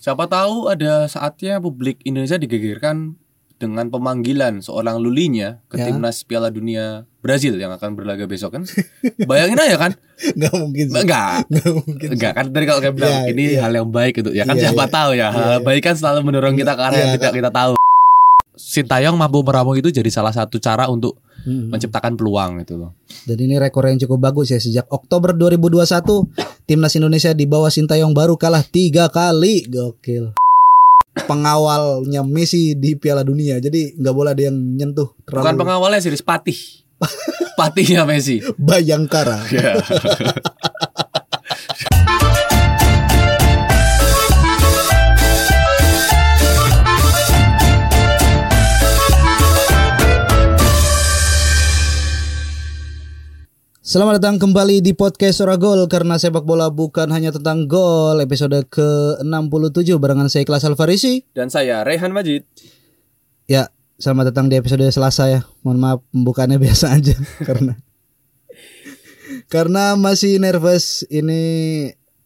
Siapa tahu ada saatnya publik Indonesia digegerkan dengan pemanggilan seorang Lulinya ke Ya. timnas Piala Dunia Brazil yang akan berlaga besok kan. Bayangin aja kan? Nggak mungkin sih. Enggak. Nggak mungkin. Enggak kan tadi kalau kayak bilang Iya, ini iya. hal yang baik gitu. Ya kan Iya, siapa iya. tahu ya. Hal Iya, iya. baik kan selalu mendorong kita ke arah yang Iya, tidak kita tahu. Sintayong mampu meramu itu jadi salah satu cara untuk Mm-mm. menciptakan peluang gitu loh. Dan ini rekor yang cukup bagus ya sejak Oktober 2021 timnas Indonesia di bawah Sintayong baru kalah tiga kali gokil. Pengawalnya Messi di Piala Dunia jadi nggak boleh ada yang nyentuh Bukan terlalu pengawalnya sih, Patih. Patihnya Messi. Bayangkara. Ya. Selamat datang kembali di podcast Ora Gol karena sepak bola bukan hanya tentang gol episode ke-67 barengan saya Kelas Alfarisi. Dan saya Rehan Majid. Ya, selamat datang di episode Selasa ya. Mohon maaf pembukaannya biasa aja karena karena masih nervous ini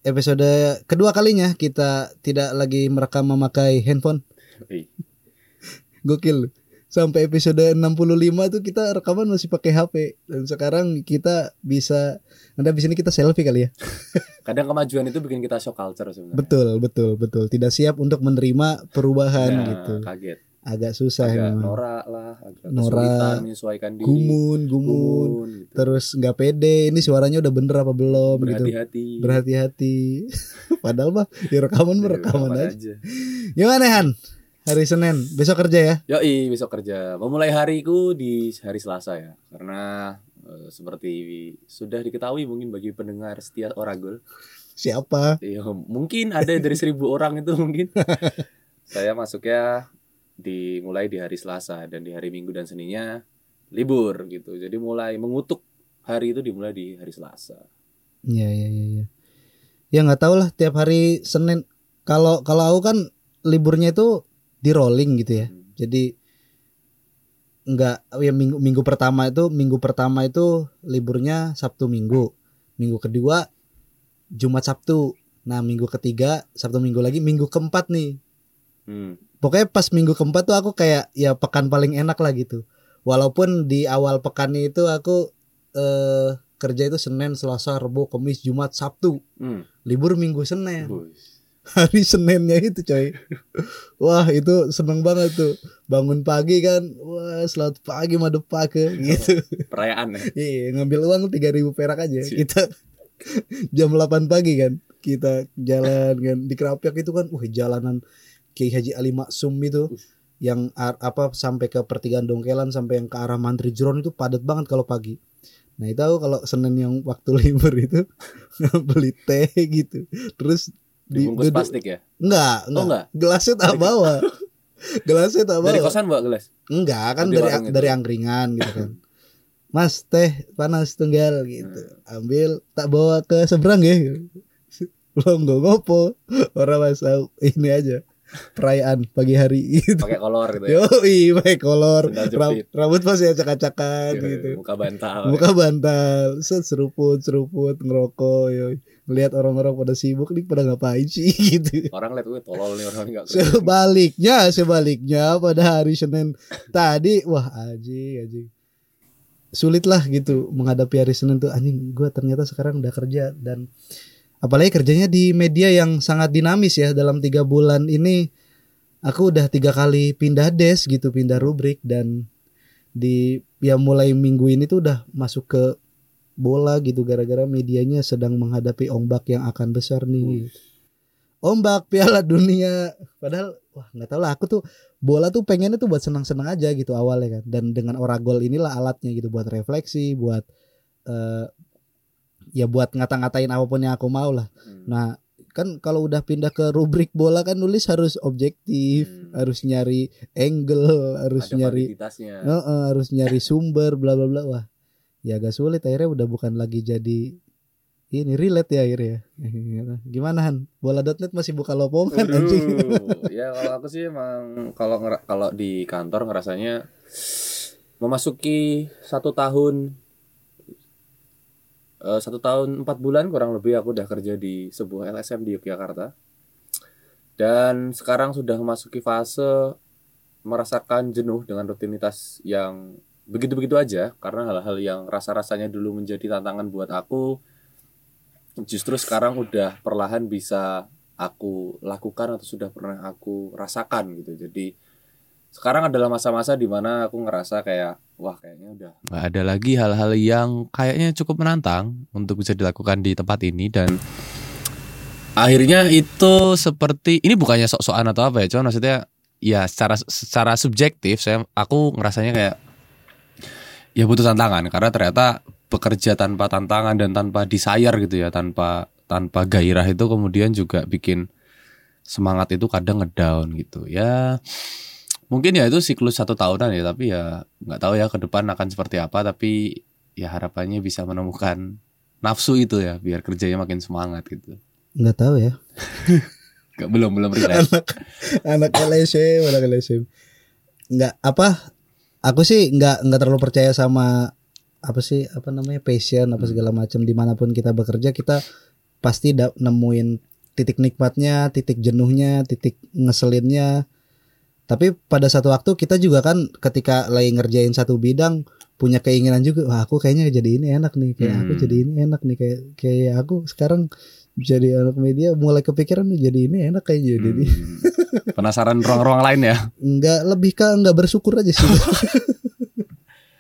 episode kedua kalinya kita tidak lagi merekam memakai handphone. Gokil. Sampai episode 65 tuh kita rekaman masih pakai HP dan sekarang kita bisa Anda di sini kita selfie kali ya. Kadang kemajuan itu bikin kita shock culture sebenarnya. Betul, betul, betul. Tidak siap untuk menerima perubahan Nah, gitu. Kaget. Agak susah Agak memang. norak lah, agak kesulitan menyesuaikan diri. Gumun, gumun. Gumun, gitu. Terus nggak pede. Ini suaranya udah bener apa belum gitu. Berhati-hati. Berhati-hati. Padahal mah ya rekaman mah Ya, rekaman rekaman aja. Gimana Han? Hari Senin, besok kerja ya? Yoi, besok kerja. Memulai hariku di hari Selasa ya. Karena eh, seperti sudah diketahui mungkin bagi pendengar setia Oragol. Siapa? Ya, mungkin ada dari seribu orang itu mungkin. Saya masuknya dimulai di hari Selasa dan di hari Minggu dan Seninnya libur gitu. Jadi mulai mengutuk hari itu dimulai di hari Selasa. Iya, iya, iya, iya. Ya nggak tahu lah tiap hari Senin. Kalau kalau aku kan liburnya itu di rolling gitu ya. Hmm. Jadi nggak ya minggu minggu pertama itu minggu pertama itu liburnya Sabtu Minggu. Minggu kedua Jumat Sabtu. Nah, minggu ketiga Sabtu Minggu lagi, minggu keempat nih. Hmm. Pokoknya pas minggu keempat tuh aku kayak ya pekan paling enak lah gitu. Walaupun di awal pekannya itu aku eh kerja itu Senin, Selasa, Rabu, Kamis, Jumat, Sabtu. Hmm. Libur Minggu Senin. Bus. Hari Seninnya itu coy. Wah, itu seneng banget tuh. Bangun pagi kan. Wah, selamat pagi madepake gitu. Perayaan ya. Iya, ngambil uang 3000 perak aja. Sip. Kita jam 8 pagi kan. Kita jalan kan di Kerapiak itu kan, wah jalanan Kiai Haji Ali Maksum itu yang ar- apa sampai ke pertigaan Dongkelan sampai yang ke arah Mantri Jeron itu padat banget kalau pagi. Nah itu aku kalau Senin yang waktu libur itu beli teh gitu. Terus Dibungkus duduk- plastik ya. Enggak, enggak. Oh enggak. Gelasnya tak bawa. Gelasnya tak bawa. Dari kosan bawa gelas. Enggak, kan Di dari itu. dari angkringan gitu kan. Mas teh panas tunggal gitu. Ambil tak bawa ke seberang ya. Lo nggak ngopo. Orang masuk ini aja. Perayaan pagi hari gitu. Pakai kolor gitu ya. Yo, pakai kolor, rambut masih acak-acakan Iya, gitu. Muka bantal. Muka bantal, set seruput, seruput, ngerokok, yo. Ngelihat orang-orang pada sibuk nih pada ngapain sih gitu. Orang lihat gue tolol nih orang enggak. Sebaliknya, sebaliknya pada hari Senin tadi, wah aji, aji. Sulit lah gitu menghadapi hari Senin tuh anjing gue ternyata sekarang udah kerja dan apalagi kerjanya di media yang sangat dinamis ya dalam tiga bulan ini aku udah tiga kali pindah desk gitu pindah rubrik dan di ya mulai minggu ini tuh udah masuk ke bola gitu gara-gara medianya sedang menghadapi ombak yang akan besar nih ombak Piala Dunia padahal wah nggak tahu lah aku tuh bola tuh pengennya tuh buat senang-senang aja gitu awalnya kan dan dengan oragol inilah alatnya gitu buat refleksi buat eh ya buat ngata-ngatain apa pun yang aku mau lah Hmm. nah kan kalau udah pindah ke rubrik bola kan nulis harus objektif Hmm. harus nyari angle harus Ada nyari validitasnya. Heeh, harus nyari sumber bla bla bla wah ya agak sulit. Akhirnya udah bukan lagi jadi ini relate ya akhirnya gimana Han? Bola.net masih buka lowongan anjing. Waduh, ya kalau aku sih emang kalau kalau di kantor ngerasanya memasuki satu tahun eh, satu tahun empat bulan kurang lebih aku udah kerja di sebuah LSM di Yogyakarta. Dan sekarang sudah memasuki fase merasakan jenuh dengan rutinitas yang begitu-begitu aja karena hal-hal yang rasa-rasanya dulu menjadi tantangan buat aku justru sekarang udah perlahan bisa aku lakukan atau sudah pernah aku rasakan gitu. Jadi sekarang adalah masa-masa di mana aku ngerasa kayak wah kayaknya udah Nggak ada lagi hal-hal yang kayaknya cukup menantang untuk bisa dilakukan di tempat ini. Dan akhirnya itu seperti ini bukannya sok-sokan atau apa ya, cuman maksudnya ya secara secara subjektif saya aku ngerasanya kayak ya butuh tantangan. Karena ternyata bekerja tanpa tantangan dan tanpa desire gitu ya, tanpa tanpa gairah itu kemudian juga bikin semangat itu kadang ngedown gitu. Ya mungkin ya itu siklus satu tahunan ya tapi ya nggak tahu ya ke depan akan seperti apa tapi ya harapannya bisa menemukan nafsu itu ya biar kerjanya makin semangat gitu. Nggak tahu ya. Belum belum relate anak anak LSM anak LSM nggak apa aku sih nggak nggak terlalu percaya sama apa sih apa namanya passion apa segala macam. Di mana pun kita bekerja kita pasti da- nemuin titik nikmatnya titik jenuhnya titik ngeselinnya. Tapi pada satu waktu kita juga kan ketika lagi ngerjain satu bidang punya keinginan juga wah aku kayaknya jadi ini enak nih kayak aku Hmm. jadi ini enak nih kayak kayak aku sekarang jadi anak media mulai kepikiran nih jadi ini enak kayak jadi. Hmm. penasaran ruang-ruang lain ya? Nggak lebih ke nggak bersyukur aja sih.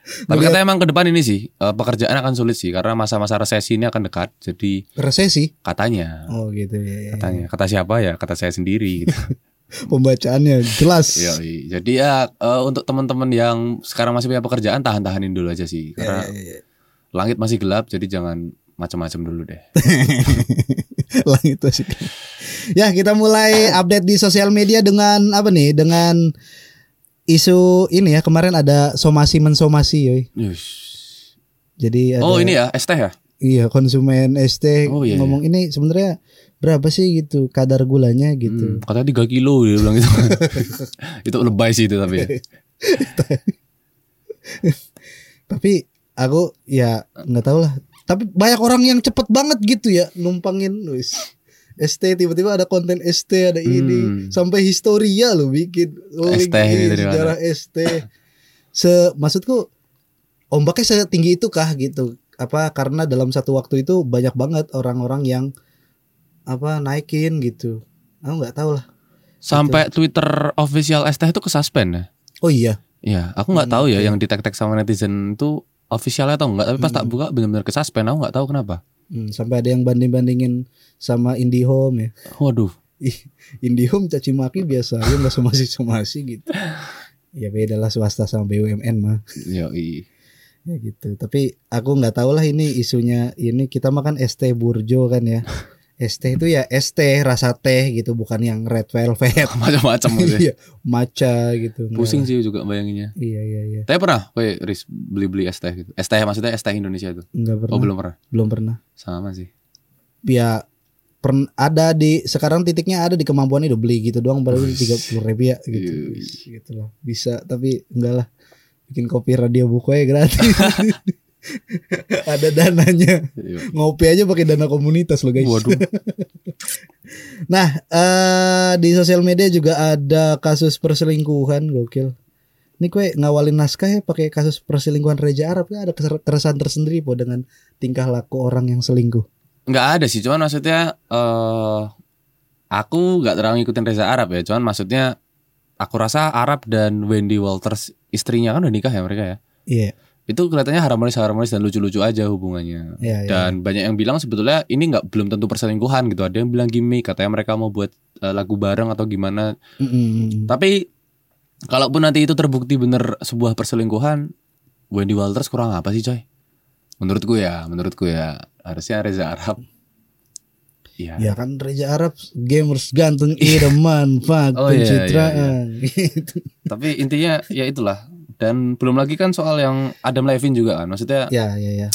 Tapi katanya emang ke depan ini sih eh, pekerjaan akan sulit sih karena masa-masa resesi ini akan dekat jadi resesi? katanya. Oh gitu ya, ya, ya. katanya kata siapa ya? Kata saya sendiri gitu. Pembacaannya jelas. Yoi. Jadi ya eh, untuk teman-teman yang sekarang masih punya pekerjaan tahan-tahanin dulu aja sih Ya, karena ya, ya. langit masih gelap jadi jangan macam-macam dulu deh. langit masih ya kita mulai update di sosial media dengan apa nih dengan isu ini ya kemarin ada somasi mensomasi yoi Yush. jadi ada, Oh ini ya teh ya? iya konsumen ST Oh, iya, ngomong ini sebenarnya berapa sih gitu kadar gulanya gitu Hmm, katanya 3 kilo dia bilang gitu. itu lebay sih itu tapi. ya. tapi aku ya nggak tahu lah tapi banyak orang yang cepet banget gitu ya numpangin wis ST tiba-tiba ada konten ST ada ini Hmm. sampai historia loh bikin ST mana? sejarah ST se maksudku ombaknya setinggi itu kah gitu apa karena dalam satu waktu itu banyak banget orang-orang yang apa naikin gitu aku nggak tahu lah Sampai Twitter official teh itu kesuspend ya? oh iya Iya, aku nggak Hmm, tahu ya oke. yang di tag-tag sama netizen itu officialnya atau enggak, tapi pas tak Hmm. buka benar-benar kesuspend, aku nggak tahu kenapa. Hmm, sampai ada yang banding-bandingin sama IndiHome ya Waduh. Ih, IndiHome caci maki biasa aja nggak somasi somasi gitu. Ya beda lah swasta sama BUMN mah Yoi. ya gitu. Tapi aku nggak tahu lah ini isunya ini kita makan ST Burjo kan ya. ST itu ya ST rasa teh gitu bukan yang red velvet Macam-macam gitu. ya. Iya, matcha gitu. Pusing lah. sih juga bayanginnya. Iya iya iya. Tapi pernah, weh, Riz beli-beli es teh gitu. Es teh maksudnya es teh Indonesia itu. Nggak pernah. Oh belum pernah. belum pernah. Sama sih. Ya pern ada di sekarang titiknya ada di kemampuan itu beli gitu doang baru tiga puluh ribu ya gitu Iya. gitu loh bisa tapi enggak lah bikin kopi radio buku ya gratis ada dananya. Iya. ngopi aja pakai dana komunitas loh guys. Waduh. nah eh di sosial media juga ada kasus perselingkuhan gokil. Ini kue ngawalin naskah ya pakai kasus perselingkuhan Reja Arab. Ya ada keresahan tersendiri po dengan tingkah laku orang yang selingkuh. Nggak ada sih, cuman maksudnya eh aku nggak terlalu ngikutin Reza Arab ya, cuman maksudnya aku rasa Arab dan Wendy Walters istrinya kan udah nikah ya mereka ya. iya Itu kelihatannya harmonis-harmonis dan lucu-lucu aja hubungannya. iya iya Dan banyak yang bilang sebetulnya ini nggak belum tentu perselingkuhan gitu. Ada yang bilang gimmick, katanya mereka mau buat eh, lagu bareng atau gimana. Mm-mm. Tapi kalaupun nanti itu terbukti bener sebuah perselingkuhan, Wendy Walters kurang apa sih coy? Menurutku ya, menurutku ya harusnya Reza Arab. Iya. Ya kan Reja Arab gamers ganteng idaman fak Oh, iya, pencitraan gitu. Tapi intinya ya itulah. Dan belum lagi kan soal yang Adam Levine juga kan. Maksudnya Ya ya ya.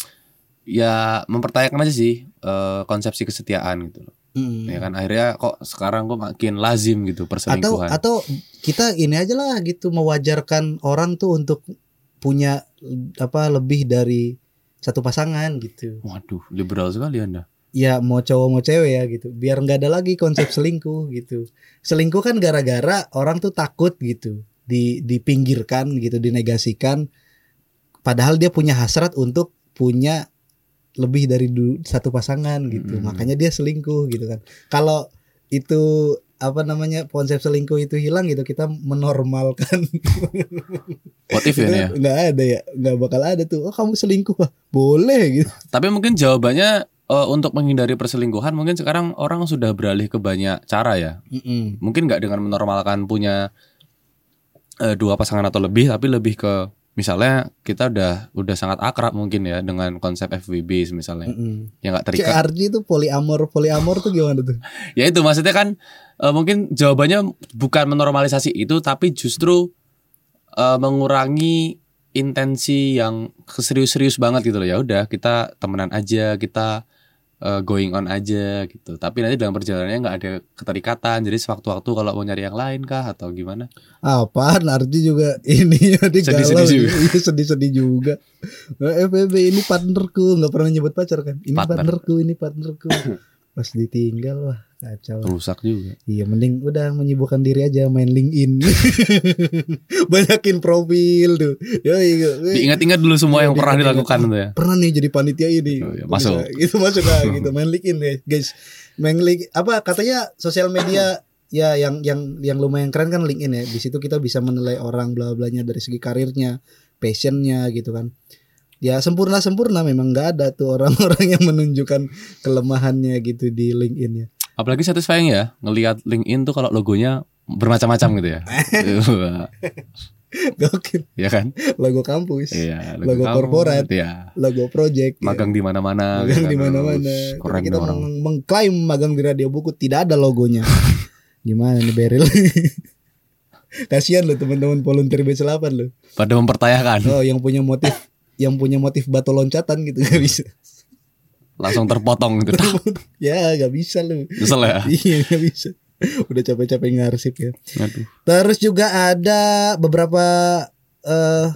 ya mempertanyakan aja sih eh, konsepsi kesetiaan gitu loh. Mm. Ya kan akhirnya kok sekarang kok makin lazim gitu Atau perselingkuhan. atau kita ini aja lah gitu mewajarkan orang tuh untuk punya apa lebih dari satu pasangan gitu. Waduh, liberal sekali Anda. ya mau cowok mau cewek ya gitu biar nggak ada lagi konsep selingkuh gitu selingkuh kan gara-gara orang tuh takut gitu di dipinggirkan gitu dinegasikan. Padahal dia punya hasrat untuk punya lebih dari du- satu pasangan gitu. Mm. makanya dia selingkuh gitu kan. Kalau itu apa namanya konsep selingkuh itu hilang gitu kita menormalkan. If ya nggak ada ya nggak bakal ada tuh. Oh kamu selingkuh boleh gitu. Tapi mungkin jawabannya eh, untuk menghindari perselingkuhan mungkin sekarang orang sudah beralih ke banyak cara ya. Mm-mm. Mungkin nggak dengan menormalkan punya eh, dua pasangan atau lebih, tapi lebih ke misalnya kita udah udah sangat akrab mungkin ya dengan konsep FWB misalnya Mm-mm. yang nggak terikat. CRG itu poliamor poliamor tuh gimana tuh Ya itu maksudnya kan eh, mungkin jawabannya bukan menormalisasi itu, tapi justru eh, mengurangi intensi yang serius-serius banget gitu loh. Ya udah kita temenan aja, kita eh, going on aja gitu. Tapi nanti dalam perjalanannya nggak ada keterikatan. Jadi sewaktu-waktu kalau mau nyari yang lain kah atau gimana? apaan Arji juga ini jadi Sedih-sedih galau juga. Iya, sedih-sedih juga Nah, FBB ini partnerku nggak pernah nyebut pacar kan ini Partner. partnerku ini partnerku pas ditinggal wah kacau. Rusak juga. iya mending udah menyibukkan diri aja main LinkedIn. Banyakin profil tuh. Ya iya Diingat-ingat dulu semua yang Iya, pernah dilakukan tuh ya. pernah nih jadi panitia ini. Oh, iya, masuk. itu masuk lah gitu. Main LinkedIn ya guys. Main link apa katanya sosial media ya yang yang yang lumayan keren kan LinkedIn ya. Di situ kita bisa menilai orang bla blanya dari segi karirnya passionnya gitu kan. Ya sempurna sempurna memang nggak ada tuh orang-orang yang menunjukkan kelemahannya gitu di LinkedIn ya Apalagi satisfying ya ngelihat LinkedIn tuh kalau logonya bermacam-macam gitu ya. gokil ya kan? logo kampus Iya, Logo kamu, korporat. Iya. logo project ya. magang di mana-mana magang gitu di kan. mana-mana. Terus keren kita nih orang meng- mengklaim magang di radio buku tidak ada logonya. Gimana nih Beril? Kasihan lo teman-teman volunteer B8 lo. pada mempertanyakan Oh, yang punya motif yang punya motif batu loncatan gitu nggak bisa. Langsung terpotong gitu ya, nggak bisa lo. Nyesel ya iya, nggak bisa. Udah capek-capek ngarsip ya. Aduh. Terus juga ada beberapa eh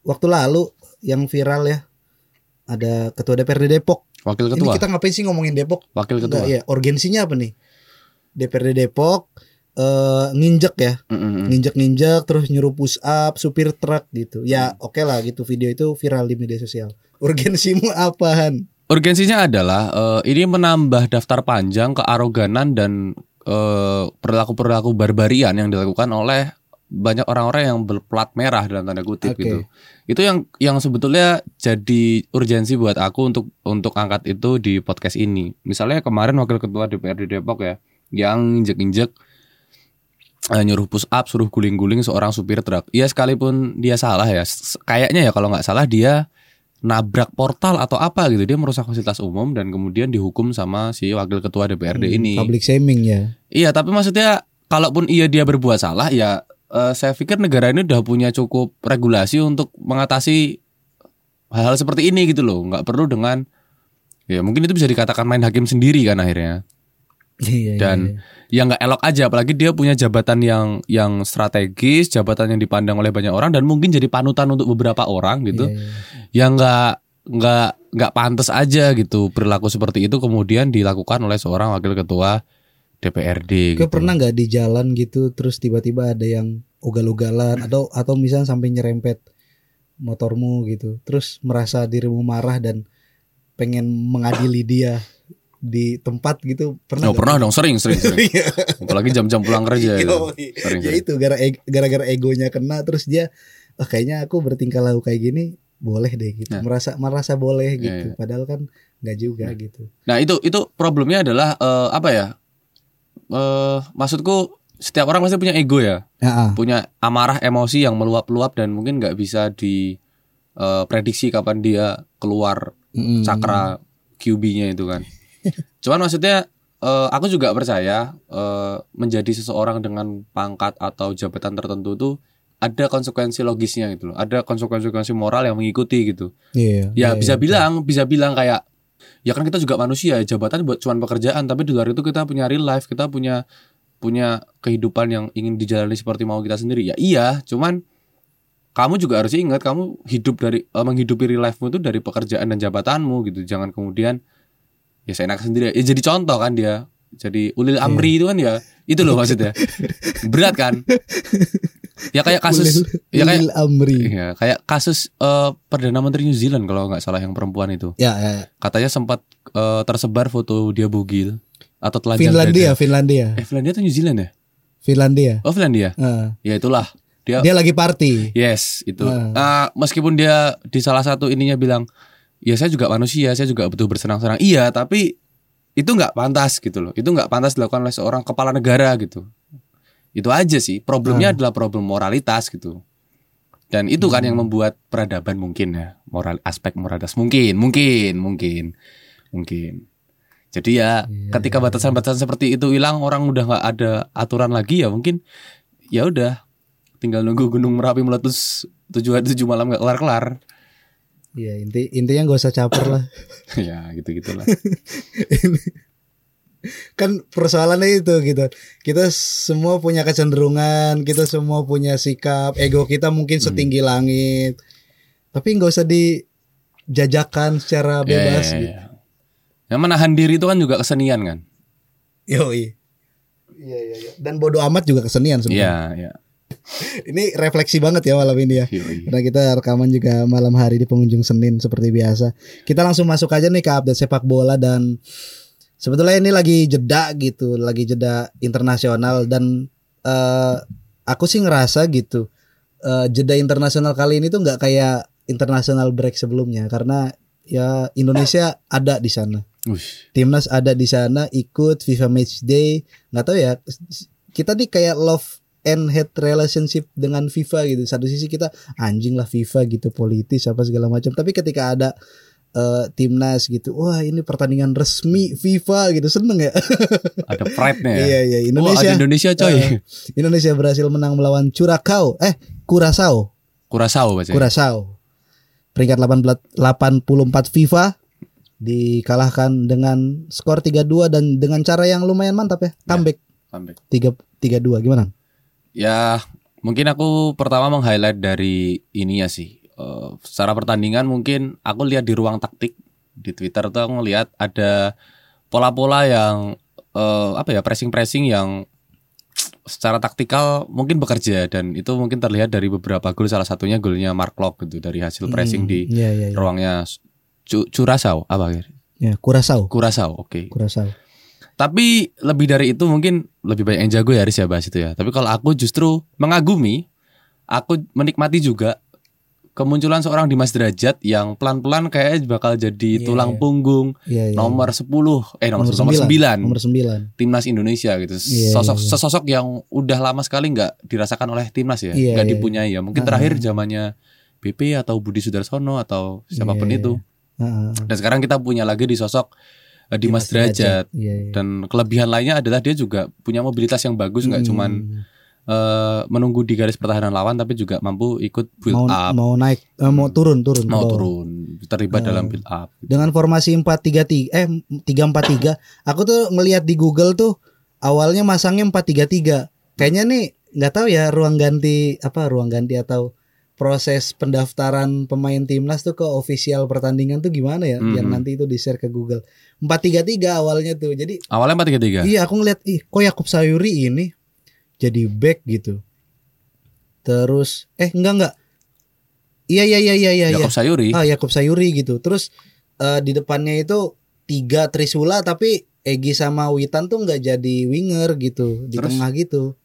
waktu lalu yang viral ya. Ada ketua DPRD Depok. wakil Ini ketua kita ngapain sih ngomongin Depok? wakil ketua Enggak, ya, urgensinya apa nih? DPRD Depok eh nginjek ya, Mm-mm. nginjek-nginjek terus nyuruh push up supir truk gitu. Ya, oke lah gitu video itu viral di media sosial. Urgensimu apaan? Urgensinya adalah eh, ini menambah daftar panjang kearoganan dan eh, perilaku-perilaku barbarian yang dilakukan oleh banyak orang-orang yang berplat merah dalam tanda kutip Oke. gitu. Itu yang yang sebetulnya jadi urgensi buat aku untuk untuk angkat itu di podcast ini. Misalnya kemarin wakil ketua DPRD Depok ya yang injek-injek eh, nyuruh push up, suruh guling-guling seorang supir truk. Ya sekalipun dia salah ya, kayaknya ya kalau nggak salah dia nabrak portal atau apa gitu, dia merusak fasilitas umum dan kemudian dihukum sama si wakil ketua DPRD Hmm, ini. Public shaming ya. Iya, tapi maksudnya kalaupun iya dia berbuat salah ya eh, saya pikir negara ini udah punya cukup regulasi untuk mengatasi hal-hal seperti ini gitu loh. nggak perlu dengan ya mungkin itu bisa dikatakan main hakim sendiri kan akhirnya. Iya, Dan iya, ya nggak elok aja apalagi dia punya jabatan yang yang strategis, jabatan yang dipandang oleh banyak orang dan mungkin jadi panutan untuk beberapa orang gitu. iya, iya. Yang nggak nggak nggak pantas aja gitu perilaku seperti itu kemudian dilakukan oleh seorang wakil ketua DPRD Kau gitu. pernah nggak di jalan gitu terus tiba-tiba ada yang ugal-ugalan atau atau misalnya sampai nyerempet motormu gitu terus merasa dirimu marah dan pengen mengadili dia di tempat gitu pernah Oh, pernah dong, sering, sering, sering. Iya. Apalagi jam-jam pulang kerja gitu. Sering, ya itu gara gara-gara egonya kena terus dia oh, kayaknya aku bertingkah laku kayak gini boleh deh gitu Nah. merasa merasa boleh Iya, gitu iya. padahal kan nggak juga gitu Nah, itu itu problemnya adalah eh, apa ya? Eh, maksudku setiap orang pasti punya ego ya, ah. punya amarah, emosi yang meluap-luap dan mungkin nggak bisa di eh, prediksi kapan dia keluar Mm-mm. cakra QB-nya itu kan. Cuman maksudnya eh, aku juga percaya eh, menjadi seseorang dengan pangkat atau jabatan tertentu tuh ada konsekuensi logisnya gitu loh. Ada konsekuensi moral yang mengikuti gitu. Iya, Ya iya, bisa iya. bilang, bisa bilang kayak ya kan kita juga manusia, jabatan buat cuman pekerjaan, tapi di luar itu kita punya real life, kita punya punya kehidupan yang ingin dijalani seperti mau kita sendiri. Ya iya, cuman kamu juga harus ingat kamu hidup dari eh, menghidupi real life-mu itu dari pekerjaan dan jabatanmu gitu. Jangan kemudian ya saya enak sendiri ya jadi contoh kan dia jadi ulil amri itu kan ya itu loh maksudnya berat kan ya kayak kasus ya kayak Ulil Amri. ya kayak kasus eh, perdana menteri New Zealand kalau nggak salah yang perempuan itu Ya, ya, ya. katanya sempat eh, tersebar foto dia bugil atau telanjang Finlandia, dada. Finlandia. eh Finlandia atau New Zealand ya Finlandia. oh Finlandia Heeh. ya itulah dia Dia lagi party. Yes, itu. Ah. Ah, meskipun dia di salah satu ininya bilang, ya saya juga manusia, saya juga butuh bersenang-senang. Iya, tapi itu nggak pantas gitu loh. Itu nggak pantas dilakukan oleh seorang kepala negara gitu. Itu aja sih. Problemnya adalah problem moralitas gitu. Dan itu kan yang membuat peradaban mungkin ya, moral aspek moralitas mungkin, mungkin, mungkin, mungkin. Jadi ya, ketika batasan-batasan seperti itu hilang, orang udah nggak ada aturan lagi ya mungkin ya udah tinggal nunggu gunung merapi meletus tujuh hari tujuh malam nggak kelar kelar Iya, inti intinya gak usah caper lah. ya gitu gitulah kan persoalannya itu gitu. Kita semua punya kecenderungan, kita semua punya sikap, ego kita mungkin Hmm. setinggi langit. Tapi nggak usah dijajakan secara bebas Ya, ya, gitu. ya. yang menahan diri itu kan juga kesenian kan Yoi. Iya, iya, iya. Dan bodoh amat juga kesenian sebenarnya. iya iya Ini refleksi banget ya malam ini ya. Yoi. Karena kita rekaman juga malam hari di pengunjung Senin seperti biasa. Kita langsung masuk aja nih ke update sepak bola dan sebetulnya ini lagi jeda gitu, lagi jeda internasional dan eh aku sih ngerasa gitu. eh, jeda internasional kali ini tuh nggak kayak international break sebelumnya karena ya Indonesia ada di sana. Ush. Timnas ada di sana ikut FIFA Match Day. nggak tahu ya kita nih kayak love and hate relationship dengan FIFA gitu. Satu sisi kita anjing lah FIFA gitu politis apa segala macam. Tapi ketika ada eh, timnas gitu, wah ini pertandingan resmi FIFA gitu seneng ya. ada pride nya ya iya iya Oh, Indonesia. ada Indonesia coy Eh, Indonesia berhasil menang melawan Curacao. Eh Curaçao. kurasau baca Curaçao. Peringkat 18 84 FIFA dikalahkan dengan skor 3-2 dan dengan cara yang lumayan mantap ya. Comeback Comeback. 3 3-2 gimana? Ya mungkin aku pertama meng-highlight dari ini ya sih Eh, secara pertandingan mungkin aku lihat di ruang taktik di Twitter tuh aku ngelihat ada pola-pola yang eh, apa ya pressing-pressing yang secara taktikal mungkin bekerja dan itu mungkin terlihat dari beberapa gol salah satunya golnya Mark Locke gitu dari hasil pressing di Iya iya iya. ruangnya Cu Curacao apa? Ya, Curaçao. Curacao oke Curaçao. Tapi lebih dari itu mungkin lebih banyak yang jago ya Haris ya bahas itu ya tapi kalau aku justru mengagumi aku menikmati juga kemunculan seorang Dimas Derajat yang pelan-pelan kayak bakal jadi Iya, tulang iya. punggung Iya iya. nomor 10 eh nomor, Nomor 10, nomor 9 Nomor 9. timnas Indonesia gitu. Iya, Sosok iya, iya. sesosok yang udah lama sekali nggak dirasakan oleh timnas ya, Iya, nggak iya, dipunyai ya. Mungkin Ah. terakhir zamannya BP atau Budi Sudarsono atau siapa pun Iya, itu. Heeh. Dan sekarang kita punya lagi di sosok Dimas Derajat. Iya iya. Dan kelebihan lainnya adalah dia juga punya mobilitas yang bagus, nggak Hmm. cuman eh, menunggu di garis pertahanan lawan, tapi juga mampu ikut build mau up, mau naik eh, mau turun turun ke mau bawah. turun, terlibat Ah. dalam build up. dengan formasi 4-3-3 eh 3-4-3 aku tuh ngelihat di Google tuh awalnya masangnya 4-3-3 kayaknya nih nggak tahu ya ruang ganti apa ruang ganti atau proses pendaftaran pemain timnas tuh ke official pertandingan tuh gimana ya Mhm. yang nanti itu di share ke Google 4-3-3 awalnya tuh jadi Awalnya 4-3-3. iya aku ngeliat ih kok Yakub Sayuri ini jadi back gitu terus eh enggak enggak iya iya iya iya iya iya. Yakob Sayuri. Ah Yakub Sayuri gitu. Terus eh, di depannya itu tiga Trisula tapi Egi sama Witan tuh nggak jadi winger gitu di Terus? tengah gitu.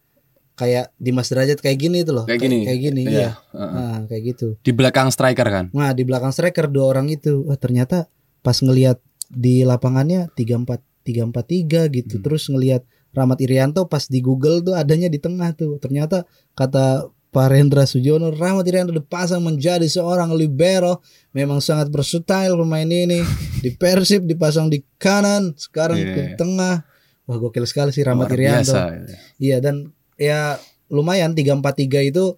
Kayak Dimas Derajat kayak gini tuh loh. Kayak gini. Kayak gini iya. Heeh. Nah, kayak gitu. Di belakang striker kan. Nah, di belakang striker dua orang itu. Wah, ternyata pas ngelihat di lapangannya 34 343 gitu. Hmm. Terus ngelihat Rahmat Irianto pas di Google tuh adanya di tengah tuh. Ternyata kata Pak Rendra Sujono, Rahmat Irianto dipasang menjadi seorang libero. Memang sangat versatile pemain ini. Di Persib dipasang di kanan, sekarang Iya. ke tengah. Wah, gokil sekali sih Rahmat Irianto. biasa. Iya dan ya lumayan 343 itu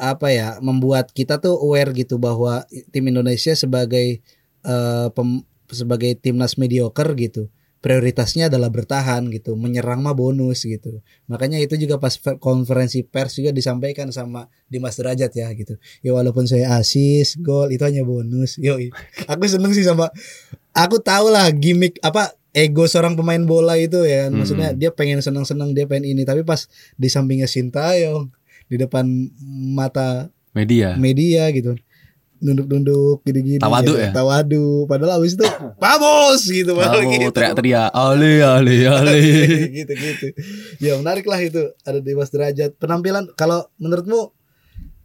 apa ya membuat kita tuh aware gitu bahwa tim Indonesia sebagai eh, pem- sebagai timnas mediocre gitu prioritasnya adalah bertahan gitu, menyerang mah bonus gitu. Makanya itu juga pas fe- konferensi pers juga disampaikan sama Dimas Derajat ya gitu. Ya walaupun saya asis, gol itu hanya bonus. Yo, aku seneng sih sama aku tahu lah gimmick apa ego seorang pemain bola itu ya kan. Maksudnya Hmm. dia pengen seneng-seneng, dia pengen ini, tapi pas di sampingnya Sintayong di depan mata Media. media gitu nunduk-nunduk gini-gini Tawadu gitu. ya? tawadu padahal abis itu vamos gitu padahal gitu. teriak-teriak, ale ale ale. gitu gitu ya menarik lah itu ada Dimas Derajat penampilan kalau menurutmu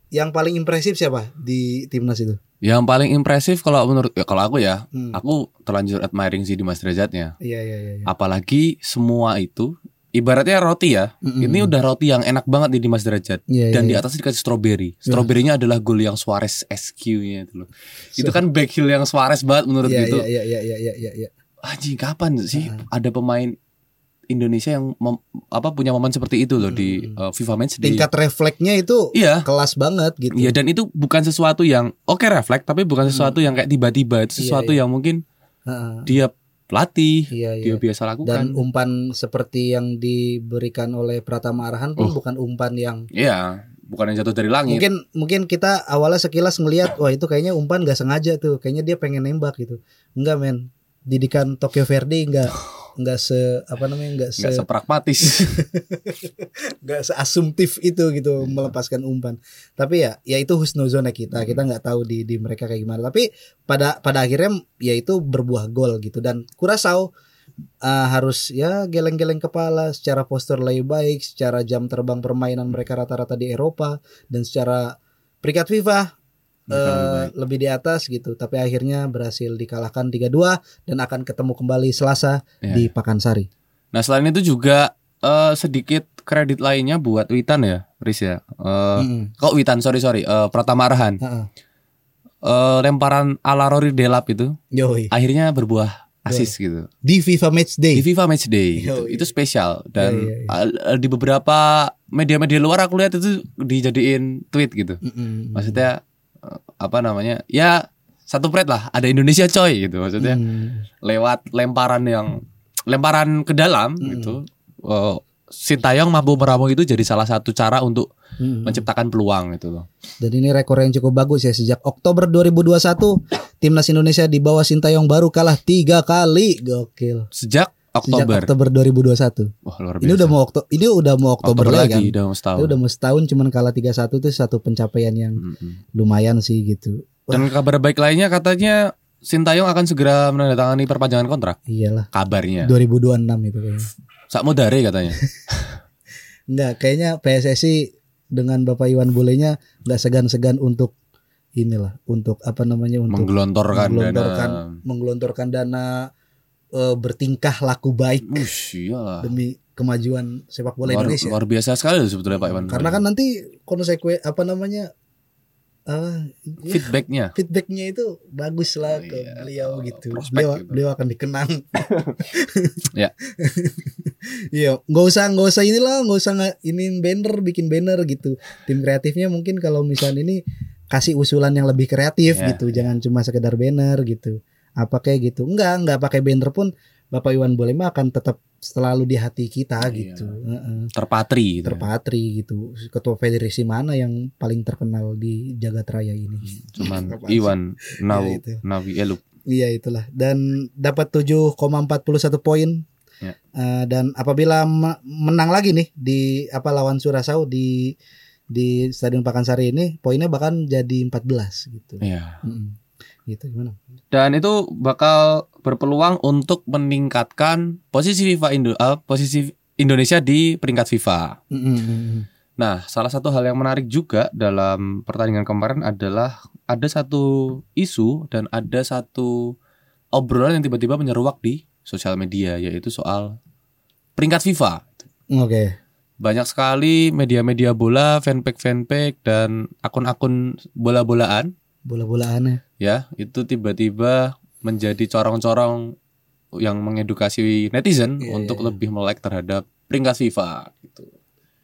yang paling impresif siapa di timnas itu Yang paling impresif kalau menurut ya, kalau aku ya, Hmm. aku terlanjur admiring sih di Mas Derajatnya. iya iya iya iya. Apalagi semua itu ibaratnya roti ya. Mm-mm. Ini udah roti yang enak banget di Dimas Derajat. Iya, Dan iya, di iya. atas dikasih stroberi. Stroberinya adalah gol yang Suarez SQ-nya itu loh. Itu kan back heel yang Suarez banget menurut iya gitu. iya iya iya iya iya iya Anjing kapan sih Ah. ada pemain Indonesia yang mem- apa punya momen seperti itu loh di uh, FIFA Match Day. tingkat refleksnya itu Iya. kelas banget gitu Iya dan itu bukan sesuatu yang oke refleks tapi bukan sesuatu yang kayak tiba-tiba itu Iya, sesuatu iya. yang mungkin Heeh. dia pelatih iya iya dia biasa lakukan. dan umpan seperti yang diberikan oleh Pratama Arhan pun Oh. bukan umpan yang Iya, bukan yang jatuh dari langit. mungkin mungkin kita awalnya sekilas ngelihat wah itu kayaknya umpan gak sengaja tuh kayaknya dia pengen nembak gitu enggak men didikan Tokyo Verde enggak enggak se apa namanya enggak se nggak sepragmatis. enggak seasumtif itu gitu melepaskan umpan. Tapi ya ya itu husnuzonnya kita. Kita nggak tahu di di mereka kayak gimana. Tapi pada pada akhirnya ya itu berbuah gol gitu. Dan Kurasau uh, harus ya geleng-geleng kepala secara postur lebih baik secara jam terbang permainan mereka rata-rata di Eropa dan secara peringkat FIFA Lebih eh, lebih di atas gitu tapi akhirnya berhasil dikalahkan 3-2 dan akan ketemu kembali Selasa Iya. di Pakansari. Nah selain itu juga eh, sedikit kredit lainnya buat Witan ya, Riz ya. Eh, Mm-mm. Kok Witan sorry sorry, Eh, Pratama Arhan. Heeh. Eh, lemparan ala Rory Delap itu Yoi. akhirnya berbuah asis gitu. Di FIFA Match Day. Di FIFA Match Day gitu. Yoi. itu spesial dan Iya, eh, di beberapa media-media luar aku lihat itu dijadiin tweet gitu. Mm-mm. Maksudnya eh, apa namanya? Ya satu pret lah, ada Indonesia coy gitu maksudnya. Mm. lewat lemparan yang lemparan ke dalam Hmm. gitu. Uh, Sintayong mampu meramu itu jadi salah satu cara untuk Mm. menciptakan peluang gitu loh. Dan ini rekor yang cukup bagus ya sejak Oktober 2021 timnas Indonesia di bawah Sintayong baru kalah tiga kali. Gokil. Sejak Oktober. Sejak Oktober 2021. Wah, luar biasa. Ini udah mau Oktober ini udah mau Oktober, Oktober lagi kan. lagi, udah mau setahun. Ini udah mau setahun cuman kalah 3-1 itu satu pencapaian yang Mm-mm. lumayan sih gitu. Dan kabar baik lainnya katanya Sintayong akan segera menandatangani perpanjangan kontrak. Iyalah. Kabarnya. 2026 itu kayaknya. Sak modare katanya. Enggak, kayaknya PSSI dengan Bapak Iwan Bulenya nggak segan-segan untuk inilah, untuk apa namanya untuk Menggelontorkan menggelontorkan dana. menggelontorkan dana eh, bertingkah laku baik Ush, iyalah. demi kemajuan sepak bola Luar, Indonesia. luar biasa sekali sebetulnya Pak Iwan. Karena kan nanti konsekuen apa namanya ya, feedbacknya. feedbacknya itu bagus lah ke Iya, beliau oh, gitu. Beliau gitu. beliau akan dikenang. Ya. Iya, nggak usah nggak usah inilah, nggak usah ini banner, bikin banner gitu. Tim kreatifnya mungkin kalau misalnya ini kasih usulan yang lebih kreatif Ya, gitu, jangan cuma sekedar banner gitu. Apa kayak gitu? Enggak, enggak pakai banner pun Bapak Iwan Bolema akan tetap selalu di hati kita Iya. gitu. Terpatri gitu. Terpatri gitu. Ketua federasi mana yang paling terkenal di jagat raya ini? Cuman Apaan sih? Iwan Naw Ya, itu. Nawi Elup. Iya itulah dan dapat 7,41 poin. Ya. Eh, dan apabila me- menang lagi nih di apa lawan Surasau di di Stadion Pakansari ini poinnya bahkan jadi 14 gitu. Iya. Mm-mm. Gitu gimana? Dan itu bakal berpeluang untuk meningkatkan posisi FIFA Indo eh, posisi Indonesia di peringkat FIFA. Mm-mm. Nah, salah satu hal yang menarik juga dalam pertandingan kemarin adalah ada satu isu dan ada satu obrolan yang tiba-tiba menyeruak di sosial media yaitu soal peringkat FIFA. Oke. Banyak sekali media-media bola, fanpage-fanpage dan akun-akun bola-bolaan Bola-bolaannya. ya itu tiba-tiba menjadi corong-corong yang mengedukasi netizen Iya, untuk iya, iya. lebih melek terhadap peringkat FIFA gitu.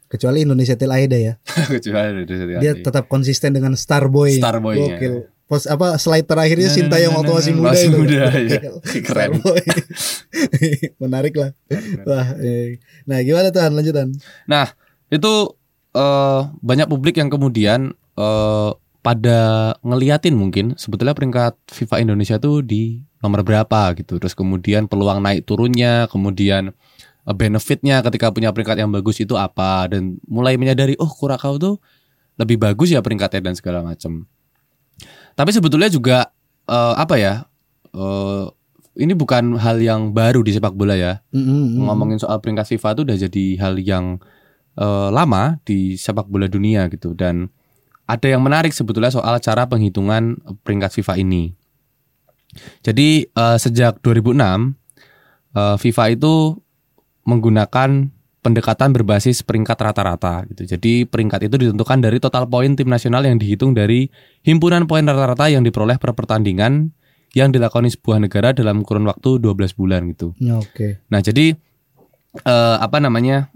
Kecuali Indonesia Til Aida ya. Kecuali dari Dia hati. tetap konsisten dengan Starboy. Starboy-nya. Gokil. pos apa slide terakhirnya Sintayong waktu masih muda Masih itu. muda, ya. Keren. Starboy. Menarik lah. Wah, eh. Nah, gimana tuh lanjutan? Nah, itu eh, banyak publik yang kemudian eh, pada ngeliatin mungkin sebetulnya peringkat FIFA Indonesia tuh di nomor berapa gitu. Terus kemudian peluang naik turunnya, kemudian eh, benefitnya ketika punya peringkat yang bagus itu apa dan mulai menyadari oh Kurakau tuh lebih bagus ya peringkatnya dan segala macam. Tapi sebetulnya juga eh, apa ya? eh, ini bukan hal yang baru di sepak bola ya Mm-mm, mm. ngomongin soal peringkat FIFA itu udah jadi hal yang eh, lama di sepak bola dunia gitu dan ada yang menarik sebetulnya soal cara penghitungan peringkat FIFA ini. Jadi eh, sejak 2006 eh, FIFA itu menggunakan pendekatan berbasis peringkat rata-rata gitu. Jadi peringkat itu ditentukan dari total poin tim nasional yang dihitung dari himpunan poin rata-rata yang diperoleh per pertandingan yang dilakoni sebuah negara dalam kurun waktu 12 bulan gitu. Ya, Oke. Nah jadi eh, apa namanya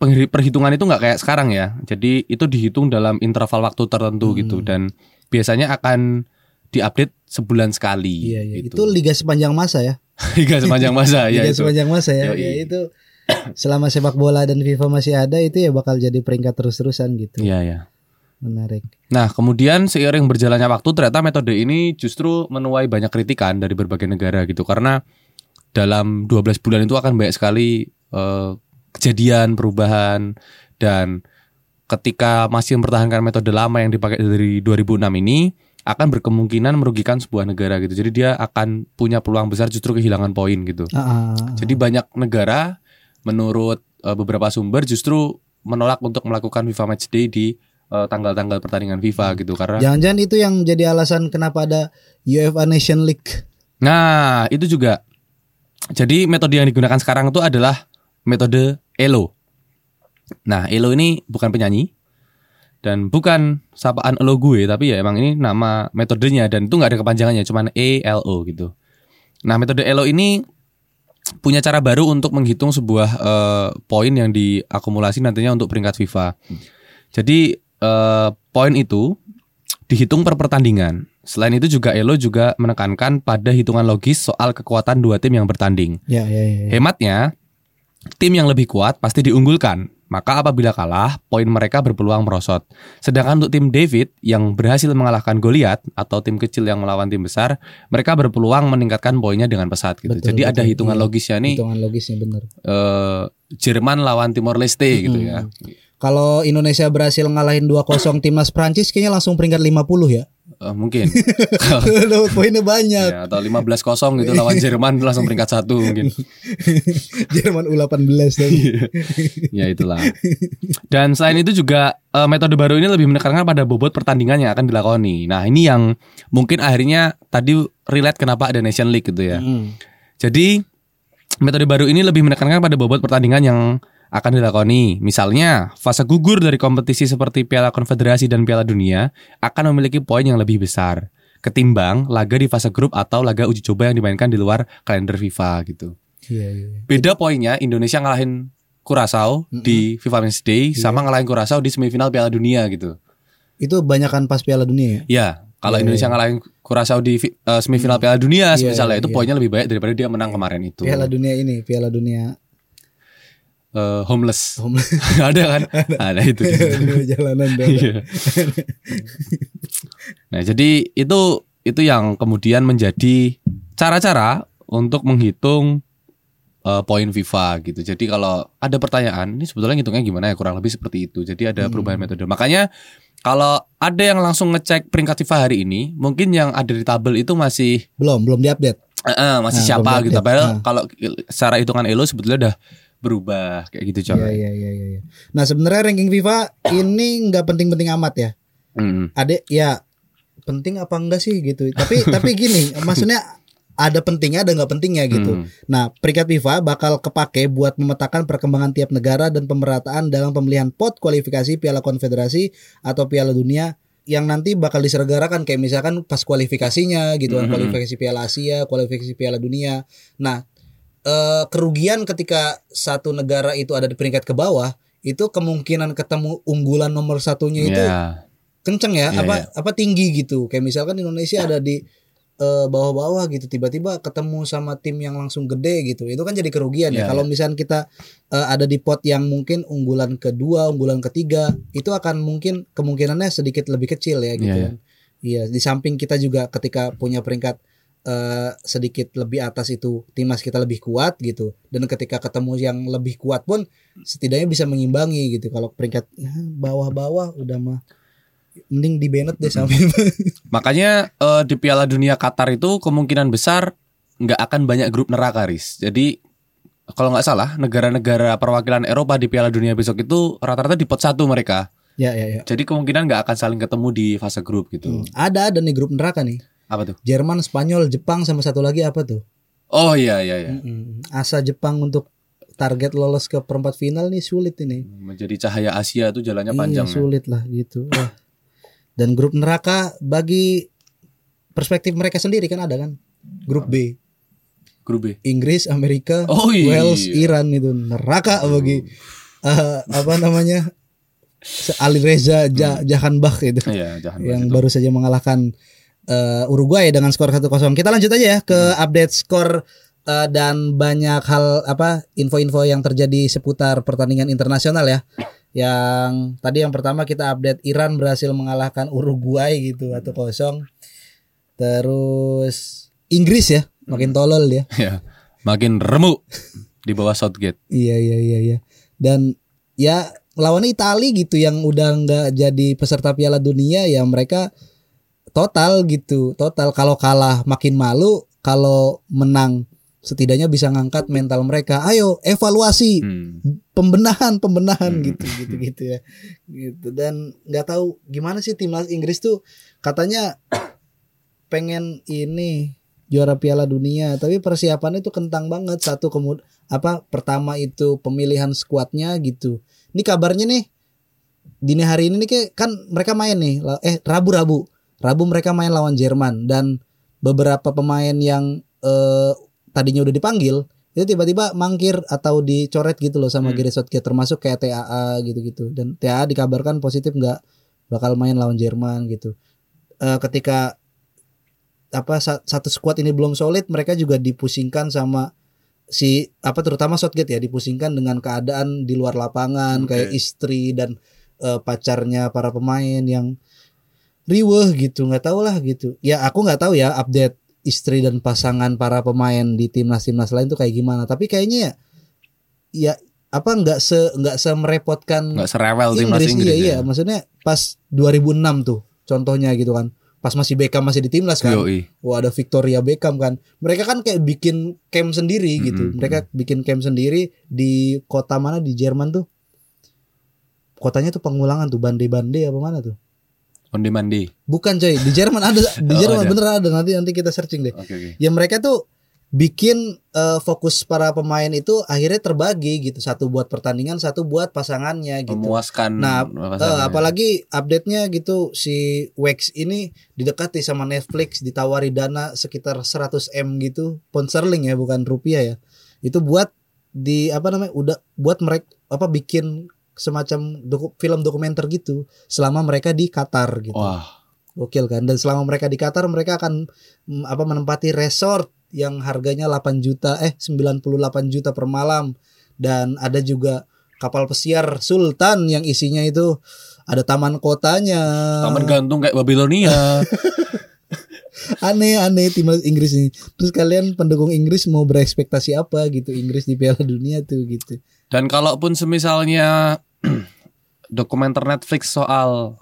perhitungan itu nggak kayak sekarang ya. Jadi itu dihitung dalam interval waktu tertentu Hmm. gitu dan biasanya akan diupdate sebulan sekali. Iya, iya. gitu. Itu liga sepanjang masa ya. Hingga sepanjang masa ya liga itu. sepanjang masa ya. Yoi. Ya itu selama sepak bola dan FIFA masih ada itu ya bakal jadi peringkat terus-terusan gitu. Iya ya. Menarik. Nah kemudian seiring berjalannya waktu ternyata metode ini justru menuai banyak kritikan dari berbagai negara gitu karena dalam 12 bulan itu akan banyak sekali eh, kejadian perubahan dan ketika masih mempertahankan metode lama yang dipakai dari 2006 ini akan berkemungkinan merugikan sebuah negara gitu. Jadi dia akan punya peluang besar justru kehilangan poin gitu. Ah. Jadi banyak negara menurut eh, beberapa sumber justru menolak untuk melakukan FIFA Matchday di eh, tanggal-tanggal pertandingan FIFA gitu karena Jangan-jangan itu yang jadi alasan kenapa ada UEFA Nation League. Nah, itu juga. Jadi metode yang digunakan sekarang itu adalah metode ELO. Nah, ELO ini bukan penyanyi dan bukan sapaan elo gue, tapi ya emang ini nama metodenya dan itu nggak ada kepanjangannya, cuman ELO gitu. Nah, metode ELO ini punya cara baru untuk menghitung sebuah eh, poin yang diakumulasi nantinya untuk peringkat FIFA. Jadi eh, poin itu dihitung per pertandingan. Selain itu juga Elo juga menekankan pada hitungan logis soal kekuatan dua tim yang bertanding. Ya, ya, ya. ya. Hematnya, tim yang lebih kuat pasti diunggulkan. Maka apabila kalah, poin mereka berpeluang merosot. Sedangkan untuk tim David yang berhasil mengalahkan Goliat atau tim kecil yang melawan tim besar, mereka berpeluang meningkatkan poinnya dengan pesat gitu. Betul, Jadi ada betul. hitungan Iya. logisnya nih Hitungan logisnya bener. eh, Jerman lawan Timor Leste gitu ya. Kalau Indonesia berhasil ngalahin 2-0 timnas Prancis kayaknya langsung peringkat 50 ya. Eh, mungkin Dapat poinnya banyak. ya, atau 15-0 gitu lawan Jerman langsung peringkat satu mungkin. Jerman U18 tadi. ya itulah. Dan selain itu juga eh, metode baru ini lebih menekankan pada bobot pertandingan yang akan dilakoni. Nah ini yang mungkin akhirnya tadi relate kenapa ada Nation League gitu ya. Hmm. Jadi metode baru ini lebih menekankan pada bobot pertandingan yang akan dilakoni. Misalnya fase gugur dari kompetisi seperti Piala Konfederasi dan Piala Dunia akan memiliki poin yang lebih besar ketimbang laga di fase grup atau laga uji coba yang dimainkan di luar kalender FIFA gitu. Iya, iya. Beda poinnya Indonesia ngalahin Kurasau di FIFA Men's Day sama ngalahin Kurasau di semifinal Piala Dunia gitu. Itu banyakan pas Piala Dunia ya. Ya, kalau Iya, Indonesia iya. ngalahin Kurasau di eh, semifinal Piala Dunia Iya, misalnya iya, itu iya. poinnya lebih banyak daripada dia menang kemarin itu. Piala Dunia ini, Piala Dunia Eh, homeless. homeless Ada kan? Ada itu. Dunia jalanan. Iya. nah, jadi itu itu yang kemudian menjadi cara-cara untuk menghitung eh, poin FIFA gitu. Jadi kalau ada pertanyaan, ini sebetulnya ngitungnya gimana ya? Kurang lebih seperti itu. Jadi ada perubahan metode. Makanya kalau ada yang langsung ngecek peringkat FIFA hari ini, mungkin yang ada di tabel itu masih Belum, belum diupdate. eh, eh, masih Nah, siapa gitu. Padahal Nah. kalau secara hitungan Elo sebetulnya udah berubah kayak gitu Iya, coy. iya, iya, iya. iya. Nah, sebenarnya ranking FIFA ini nggak penting-penting amat ya. Mm. Ada ya penting apa enggak sih gitu. Tapi tapi gini, maksudnya ada pentingnya ada nggak pentingnya gitu. Hmm. Nah, peringkat FIFA bakal kepake buat memetakan perkembangan tiap negara dan pemerataan dalam pemilihan pot kualifikasi Piala Konfederasi atau Piala Dunia yang nanti bakal diselenggarakan kayak misalkan pas kualifikasinya gitu kan, Mhm. kualifikasi Piala Asia, kualifikasi Piala Dunia. Nah, eh, kerugian ketika satu negara itu ada di peringkat ke bawah itu kemungkinan ketemu unggulan nomor satunya itu Ya. kenceng ya, Iya, apa iya. apa tinggi gitu. Kayak misalkan Indonesia ada di eh, bawah-bawah gitu, tiba-tiba ketemu sama tim yang langsung gede gitu. Itu kan jadi kerugian ya. Iya, Kalau misalkan kita eh, ada di pot yang mungkin unggulan kedua, unggulan ketiga, itu akan mungkin kemungkinannya sedikit lebih kecil ya gitu Iya, iya. kan. Iya, di samping kita juga ketika punya peringkat eh, sedikit lebih atas itu timnas kita lebih kuat gitu dan ketika ketemu yang lebih kuat pun setidaknya bisa mengimbangi gitu kalau peringkat ya, bawah-bawah udah mah mending di Bennett deh sampai Makanya eh, di Piala Dunia Qatar itu kemungkinan besar nggak akan banyak grup neraka, Riz. Jadi kalau nggak salah negara-negara perwakilan Eropa di Piala Dunia besok itu rata-rata di pot satu mereka. ya ya ya Jadi kemungkinan nggak akan saling ketemu di fase grup gitu. Hmm. ada ada nih grup neraka nih Apa tuh? Jerman Spanyol Jepang sama satu lagi apa tuh Oh iya iya iya. Mm-mm. asa Jepang untuk target lolos ke perempat final nih sulit ini Menjadi cahaya Asia itu jalannya panjang. Iya, ya. sulit lah gitu. Wah. Dan grup neraka bagi perspektif mereka sendiri kan ada kan. Grup B, Grup B. Inggris, Amerika, Oh iya. Wales, Iran itu neraka bagi eh, apa namanya? Ali Reza ja, Jahanbach itu Iya, jangan yang itu. baru saja mengalahkan eh, Uruguay dengan skor 1-0. Kita lanjut aja ya ke update skor eh, dan banyak hal apa info-info yang terjadi seputar pertandingan internasional ya. Yang tadi yang pertama kita update Iran berhasil mengalahkan Uruguay gitu 1-0. Terus Inggris ya, makin tolol dia. Ya, makin remuk di bawah Southgate. Iya iya iya iya. Dan ya lawannya Itali gitu yang udah nggak jadi peserta Piala Dunia ya mereka total gitu. Total kalau kalah makin malu, kalau menang setidaknya bisa ngangkat mental mereka. Ayo evaluasi, Hmm. pembenahan, pembenahan Hmm. gitu gitu gitu ya. Gitu dan nggak tahu gimana sih timnas Inggris tuh katanya pengen ini juara Piala Dunia, tapi persiapannya tuh kentang banget. Satu kemud apa pertama itu pemilihan skuadnya gitu. Ini kabarnya nih dini hari ini nih kan mereka main nih eh Rabu-Rabu. Rabu mereka main lawan Jerman dan beberapa pemain yang eh, tadinya udah dipanggil itu tiba-tiba mangkir atau dicoret gitu loh sama Hmm. Gareth Southgate termasuk kayak TAA gitu-gitu dan TAA dikabarkan positif nggak bakal main lawan Jerman gitu. Eh, ketika apa sa- satu squad ini belum solid mereka juga dipusingkan sama si apa terutama Southgate ya dipusingkan dengan keadaan di luar lapangan Oke. kayak istri dan eh, pacarnya para pemain yang riweh gitu nggak tahu lah gitu ya aku nggak tahu ya update istri dan pasangan para pemain di timnas timnas lain tuh kayak gimana tapi kayaknya ya ya apa nggak se nggak semerepotkan Nggak serewel timnas Inggris, iya iya ya. maksudnya pas 2006 tuh contohnya gitu kan pas masih Beckham masih di timnas kan Yoi. Wah ada Victoria Beckham kan. Mereka kan kayak bikin camp sendiri gitu. Mm-mm. Mereka bikin camp sendiri di kota mana di Jerman tuh. Kotanya tuh pengulangan tuh Bande-Bande apa mana tuh? Onde mandi. Bukan coy, di Jerman ada di Oh, Jerman ada. bener ada nanti nanti kita searching deh. Oke oke. Ya mereka tuh bikin eh, fokus para pemain itu akhirnya terbagi gitu. Satu buat pertandingan, satu buat pasangannya gitu. Memuaskan. Nah, ya. apalagi update-nya gitu si Wax ini didekati sama Netflix ditawari dana sekitar 100 m gitu pound sterling ya bukan rupiah ya itu buat di apa namanya udah buat mereka apa bikin semacam doku, film dokumenter gitu selama mereka di Qatar gitu. Wah, gokil kan? Dan selama mereka di Qatar mereka akan mm, apa menempati resort yang harganya 8 juta eh 98 juta per malam. Dan ada juga kapal pesiar Sultan yang isinya itu ada taman kotanya. Taman gantung kayak Babilonia. aneh aneh timnas Inggris ini. Terus kalian pendukung Inggris mau berekspektasi apa gitu? Inggris di Piala Dunia tuh gitu Dan kalaupun semisalnya dokumenter Netflix soal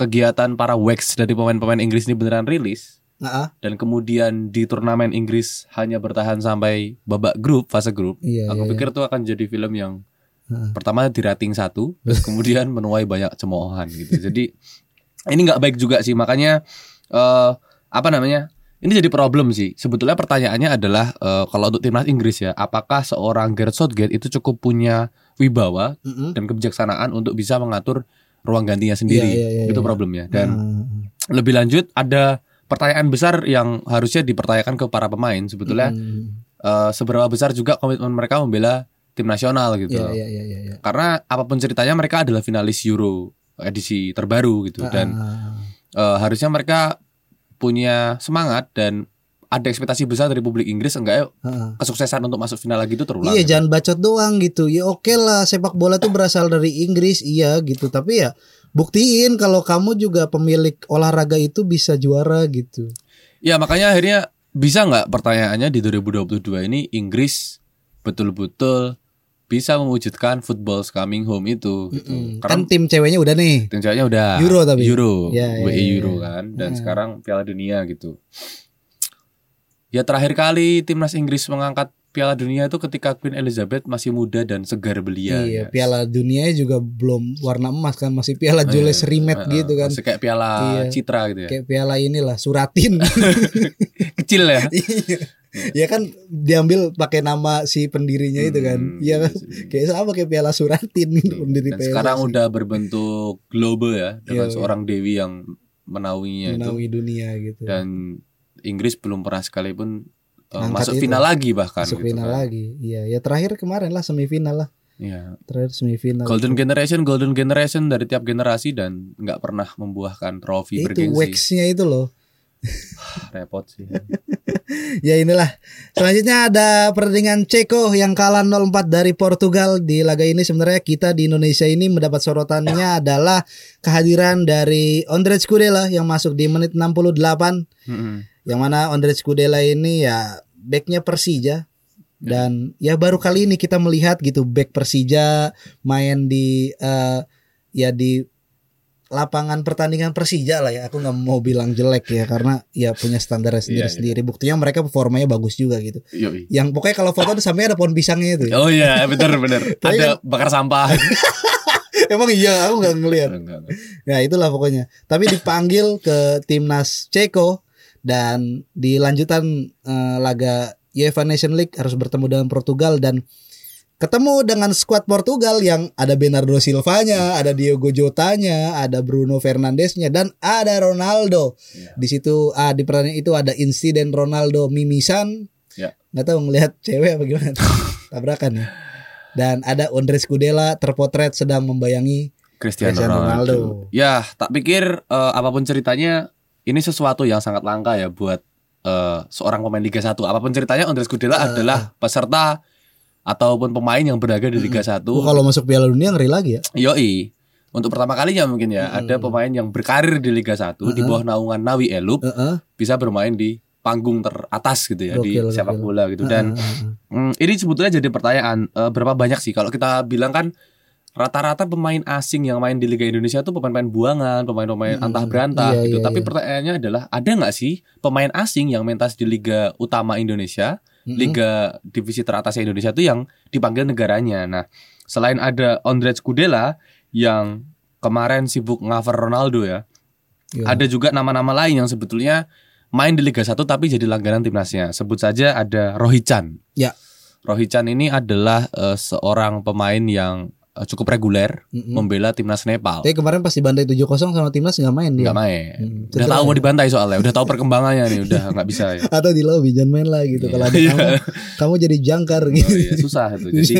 kegiatan para wax dari pemain-pemain Inggris ini beneran rilis ah, dan kemudian di turnamen Inggris hanya bertahan sampai babak grup fase grup, iya aku iya, pikir itu akan jadi film yang Heeh. pertama di rating satu, terus kemudian menuai banyak cemoohan gitu. Jadi ini nggak baik juga sih, makanya eh apa namanya? Ini jadi problem sih. Sebetulnya pertanyaannya adalah eh, kalau untuk timnas Inggris ya, apakah seorang Gareth Southgate itu cukup punya wibawa Mm-mm. dan kebijaksanaan untuk bisa mengatur ruang gantinya sendiri? Iya, iya, iya, itu iya. problemnya. Dan Nah, lebih lanjut ada pertanyaan besar yang harusnya dipertanyakan ke para pemain sebetulnya mm, eh, seberapa besar juga komitmen mereka membela tim nasional gitu. loh. iya iya iya iya. Karena apa pun ceritanya mereka adalah finalis Euro edisi terbaru gitu dan eh, harusnya mereka punya semangat dan ada ekspektasi besar dari publik Inggris enggak ya kesuksesan untuk masuk final lagi itu terulang. Iya gitu. jangan bacot doang gitu. Ya oke lah sepak bola tuh berasal dari Inggris iya gitu. Tapi ya buktiin kalau kamu juga pemilik olahraga itu bisa juara gitu. Ya makanya akhirnya bisa nggak pertanyaannya di 2022 ini Inggris betul-betul bisa mewujudkan football coming home itu gitu. Mm-mm. Karena Kan tim ceweknya udah nih. tim ceweknya udah Euro tapi. Euro, Ya, ya, WE ya, Euro ya. kan dan Ya. sekarang Piala Dunia gitu. Ya terakhir kali timnas Inggris mengangkat Piala Dunia itu ketika Queen Elizabeth masih muda dan segar belia. iya, ya. Piala Dunia juga belum warna emas kan masih Piala Oh, Jules iya. Rimet Eh, eh, gitu kan. Masih kayak Piala Iya. Citra gitu ya. Kayak piala inilah suratin. Kecil ya. Ya kan diambil pakai nama si pendirinya itu kan. Hmm, Iya kan. sih. Kayak sama kayak piala suratin pendiri Dan sekarang udah berbentuk global ya dengan Iya, seorang dewi yang menaunginya itu menaungi dunia gitu. dan Inggris belum pernah sekalipun uh, Angkat masuk itu. final lagi bahkan Masuk gitu final kan. lagi. Iya, ya terakhir kemarin lah semifinal lah. Iya. Terakhir semifinal. Golden generation, golden generation dari tiap generasi dan nggak pernah membuahkan trofi itu bergengsi. waxnya itu loh. Repot sih. Ya inilah. Selanjutnya ada pertandingan Ceko yang kalah 0-4 dari Portugal di laga ini. Sebenarnya kita di Indonesia ini mendapat sorotannya adalah kehadiran dari Ondrej Kudela yang masuk di menit 68 Mm-mm. yang mana Ondrej Kudela ini ya backnya Persija. Dan ya baru kali ini kita melihat gitu back Persija main di eh, ya di lapangan pertandingan Persija lah ya aku nggak mau bilang jelek ya karena ya punya standar Iya, sendiri iya. sendiri buktinya mereka performanya bagus juga gitu Yoi. yang pokoknya kalau foto tuh sampai ada pohon pisangnya itu ya. Oh iya, bener bener. Tapi Ada bakar sampah. emang iya aku nggak ngelihat enggak. Ya itulah pokoknya. Tapi dipanggil ke timnas Ceko dan di lanjutan eh, laga UEFA Nation League harus bertemu dengan Portugal dan ketemu dengan skuad Portugal yang ada Bernardo Silva-nya, ada Diogo Jota-nya, ada Bruno Fernandes-nya dan ada Ronaldo. Iya. Di situ ah di pertandingan itu ada insiden Ronaldo mimisan. Ya. Nggak tahu ngelihat cewek apa gimana. Tabrakan ya. Dan ada Andres Kudela terpotret sedang membayangi Cristiano, Cristiano Ronaldo. Ronaldo. Ya, tak pikir eh, apa pun ceritanya ini sesuatu yang sangat langka ya buat eh, seorang pemain Liga 1. Apa pun ceritanya Andres Gudela Eh, adalah peserta ataupun pemain yang berlaga di Liga 1. Oh, kalau masuk Piala Dunia ngeri lagi ya. Yoi. Untuk pertama kalinya mungkin ya Hmm. ada pemain yang berkarir di Liga 1 di bawah naungan Nawi Elup Heeh. bisa bermain di panggung teratas gitu ya di Gokil, sepak gokil. bola gitu dan Heeh, heeh. Hmm, ini sebetulnya jadi pertanyaan eh, berapa banyak sih kalau kita bilang kan rata-rata pemain asing yang main di Liga Indonesia tuh pemain-pemain buangan, pemain-pemain Hmm, antah berantah iya, gitu. iya, Tapi iya. pertanyaannya adalah ada nggak sih pemain asing yang mentas di Liga Utama Indonesia. Liga divisi teratas Indonesia itu yang dipanggil negaranya. Nah, selain ada Ondrej Kudela yang kemarin sibuk ngaver Ronaldo ya, Iya. ada juga nama-nama lain yang sebetulnya main di Liga 1 tapi jadi langganan timnasnya. Sebut saja ada Rohichan. Ya. Rohichan ini adalah eh, seorang pemain yang eh, cukup reguler Mm-mm. membela timnas Nepal. Tapi kemarin pas dibantai 7-0 sama timnas nggak main dia. Nggak main. Hmm, Udah tahu mau dibantai soalnya, udah tahu perkembangannya nih, udah nggak bisa ya. Atau di lobby jangan main lah gitu. Kalau ada Iya. kamu, kamu jadi jangkar gitu. Oh, iya, susah itu. Jadi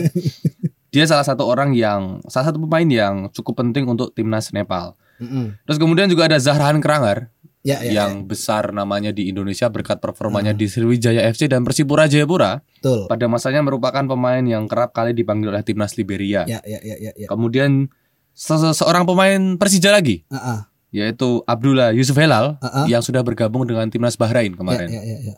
dia salah satu orang yang salah satu pemain yang cukup penting untuk timnas Nepal. Mm-mm. Terus kemudian juga ada Zahran Krangar Ya, ya, yang besar namanya di Indonesia berkat performanya Hmm. di Sriwijaya FC dan Persipura Jayapura. betul. pada masanya merupakan pemain yang kerap kali dipanggil oleh timnas Liberia. Ya, ya, ya, ya, ya. Kemudian se- seorang pemain Persija lagi, Ah, ah, yaitu Abdullah Yusuf Helal ah, ah. yang sudah bergabung dengan timnas Bahrain Ya, kemarin. ya, ya, ya.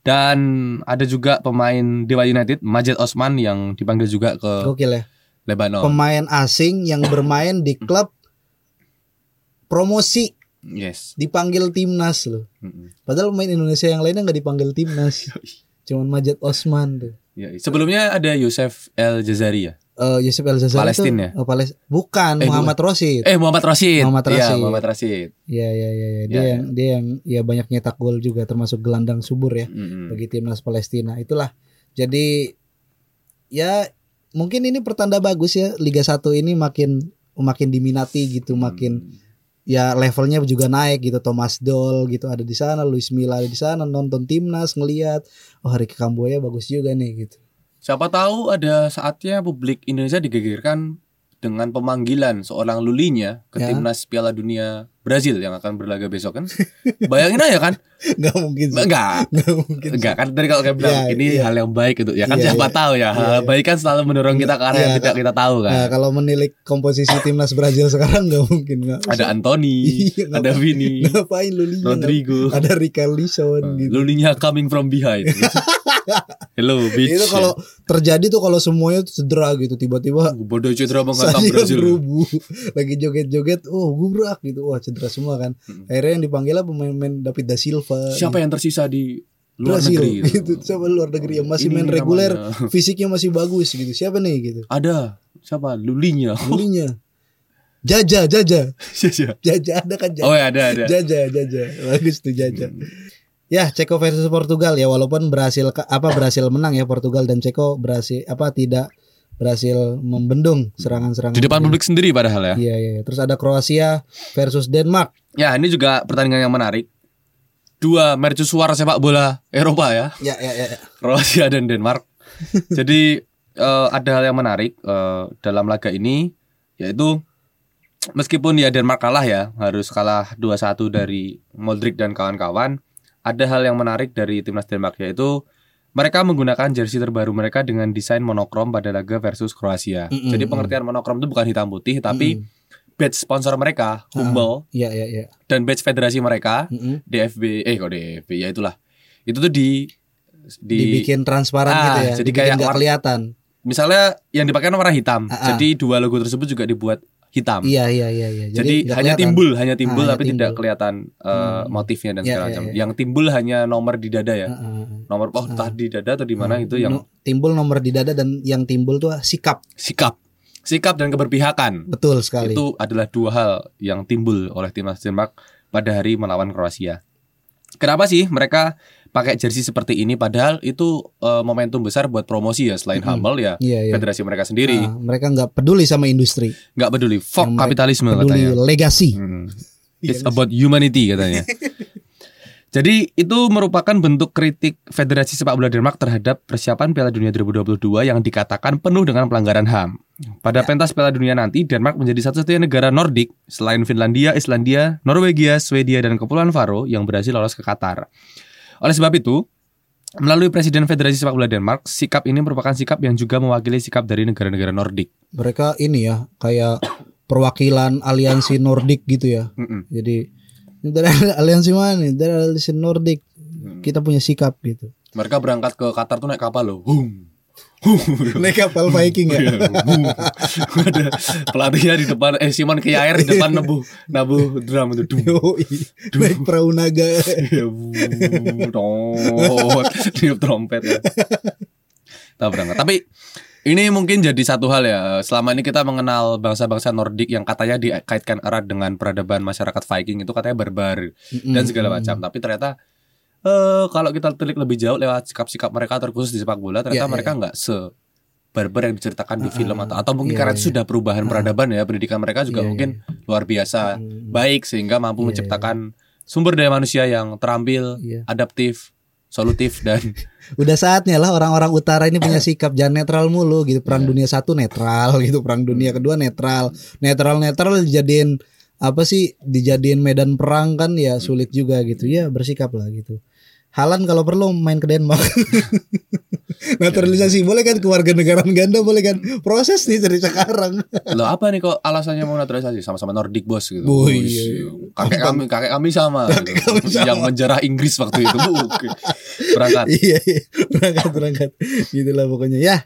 Dan ada juga pemain Dewa United, Majid Osman yang dipanggil juga ke Gokil ya. Lebanon. Pemain asing yang bermain di klub promosi yes. dipanggil timnas loh. Mm-mm. Padahal pemain Indonesia yang lainnya nggak dipanggil timnas. Cuman Majid Osman tuh. Ya, sebelumnya ada Yosef El Jazari ya. Eh Yusuf El Zazari Palestina ya? itu, oh, Pales- bukan Eh, Muhammad Rosid. Eh Muhammad Rashid. Muhammad Iya, Rashid. Muhammad Rashid. Iya iya iya ya. dia Ya, yang dia yang ya banyak nyetak gol juga termasuk gelandang subur ya Mm-mm. bagi timnas Palestina. Itulah. Jadi ya mungkin ini pertanda bagus ya Liga 1 ini makin makin diminati gitu, makin ya levelnya juga naik gitu. Thomas Doll gitu ada di sana, Luis Milla ada di sana nonton timnas ngelihat oh hari Kamboya bagus juga nih gitu. Siapa tahu ada saatnya publik Indonesia digegerkan dengan pemanggilan seorang Lulinya ke Ya. timnas Piala Dunia Brazil yang akan berlaga besok kan. Bayangin aja kan? Nggak mungkin. Enggak. Nggak mungkin. Enggak kan tadi kalau kayak bilang Iya, ini iya. hal yang baik gitu. Ya kan Iya, siapa iya. tahu ya. Hal Iya, baik kan selalu mendorong kita ke arah yang Iya, tidak kita tahu kan. Nah, kalau menilik komposisi timnas Brazil sekarang nggak mungkin nggak. ada Anthony, Iya, ada Vini, Ngapain Lulinya? Rodrigo. Ada Richarlison gitu. Lulinya coming from behind. Hello bitch. Itu kalau terjadi tuh kalau semuanya tuh cedera gitu tiba-tiba bodoh cedera Sadio Brazil. lagi joget-joget oh gubrak gitu wah cedera semua kan Hmm. akhirnya yang dipanggil lah pemain-pemain David da Silva Siapa yang tersisa di luar Brazil negeri gitu. gitu. siapa luar negeri yang masih Ini main reguler namanya. fisiknya masih bagus gitu siapa nih gitu Ada siapa? Lulinya. Lulinya Jaja Jaja Siapa? Jaja ada kan Jaja Oh ya ada ada. Jaja Jaja bagus tuh Jaja Ya, Ceko versus Portugal ya walaupun berhasil apa berhasil menang ya Portugal dan Ceko berhasil apa tidak berhasil membendung serangan-serangan. Di depan publik sendiri padahal ya. Iya, iya. Terus ada Kroasia versus Denmark. Ya ini juga pertandingan yang menarik. Dua mercusuar sepak bola Eropa ya. Ya, ya, ya. ya. Kroasia dan Denmark. Jadi eh, ada hal yang menarik eh, dalam laga ini yaitu meskipun ya Denmark kalah ya, harus kalah 2-1 dari Modric dan kawan-kawan, ada hal yang menarik dari timnas Denmark yaitu mereka menggunakan jersey terbaru mereka dengan desain monokrom pada laga versus Kroasia. Jadi mm. pengertian monokrom itu bukan hitam putih tapi badge sponsor mereka, Humble Iya, iya, iya. dan badge federasi mereka Mm-mm. DFB eh kok DFB ya itulah. Itu tuh di di Dibikin transparan Ah, gitu ya. jadi Dibikin kayak war- kelihatan. misalnya yang dipakai warna hitam. Ah, ah. Jadi dua logo tersebut juga dibuat hitam. Iya, iya, iya, iya. Jadi, nggak hanya kelihatan. timbul, hanya timbul Ah, tapi hanya tidak timbul. kelihatan eh, Hmm. motifnya dan Iya, segala iya, macam. iya. Yang timbul hanya nomor di dada ya. Ah, ah, ah. Nomor oh entah di dada atau di mana itu yang No- timbul nomor di dada dan yang timbul tuh sikap. sikap. Sikap dan keberpihakan. Betul sekali. Itu adalah dua hal yang timbul oleh timnas Denmark pada hari melawan Kroasia. Kenapa sih mereka pakai jersey seperti ini padahal itu eh, momentum besar buat promosi ya selain Mm-mm. Humble ya Iya, iya. federasi mereka sendiri Ah, mereka nggak peduli sama industri, nggak peduli fuck kapitalisme peduli katanya legasi. Hmm. Iya, It's about humanity katanya. Jadi itu merupakan bentuk kritik Federasi Sepak Bola Denmark terhadap persiapan Piala Dunia 2022 yang dikatakan penuh dengan pelanggaran HAM. Pada pentas Piala Dunia nanti, Denmark menjadi satu-satunya negara Nordik selain Finlandia, Islandia, Norwegia, Swedia, dan Kepulauan Faro yang berhasil lolos ke Qatar. Oleh sebab itu, melalui Presiden Federasi Sepak Bola Denmark, sikap ini merupakan sikap yang juga mewakili sikap dari negara-negara Nordik. Mereka ini ya kayak perwakilan aliansi Nordik gitu ya. Mm-mm. Jadi dari aliansi mana nih? Dari aliansi Nordik. Hmm. Kita punya sikap gitu. Mereka berangkat ke Qatar tuh naik kapal loh. Hum. Naik kapal Viking ya. Iya, bu. ada pelatihnya di depan eh Simon Kjaer di depan nebu nabu drum itu. Dum. Naik perahu naga. tiup trompet ya. Berangkat. Tapi ini mungkin jadi satu hal ya. Selama ini kita mengenal bangsa-bangsa Nordik yang katanya dikaitkan erat dengan peradaban masyarakat Viking itu katanya barbar dan segala macam. Tapi ternyata eh kalau kita telik lebih jauh lewat sikap-sikap mereka terkhusus di sepak bola ternyata Iya, iya, mereka nggak se barbar yang diceritakan di Ah, film atau atau mungkin iya, karena iya. sudah perubahan peradaban ya pendidikan mereka juga Iya, mungkin luar biasa Hmm. baik sehingga mampu Iya, menciptakan sumber daya manusia yang terampil, Iya. adaptif, solutif dan Udah saatnya lah orang-orang utara ini punya sikap jangan netral mulu gitu. Perang dunia satu netral gitu, perang dunia kedua netral. Netral-netral dijadiin apa sih? Dijadiin medan perang kan ya sulit juga gitu. Ya bersikap lah gitu. Halan kalau perlu main ke Denmark. Naturalisasi boleh kan keluarga negaraan ganda boleh kan proses nih dari sekarang. lo apa nih kok alasannya mau naturalisasi sama-sama Nordic bos gitu. Oh, Wih, iya. Kakek kami kakek kami sama, gitu. kami sama. yang menjarah Inggris waktu itu. Bu, oke. Berangkat. iya, iya. berangkat berangkat gitulah pokoknya ya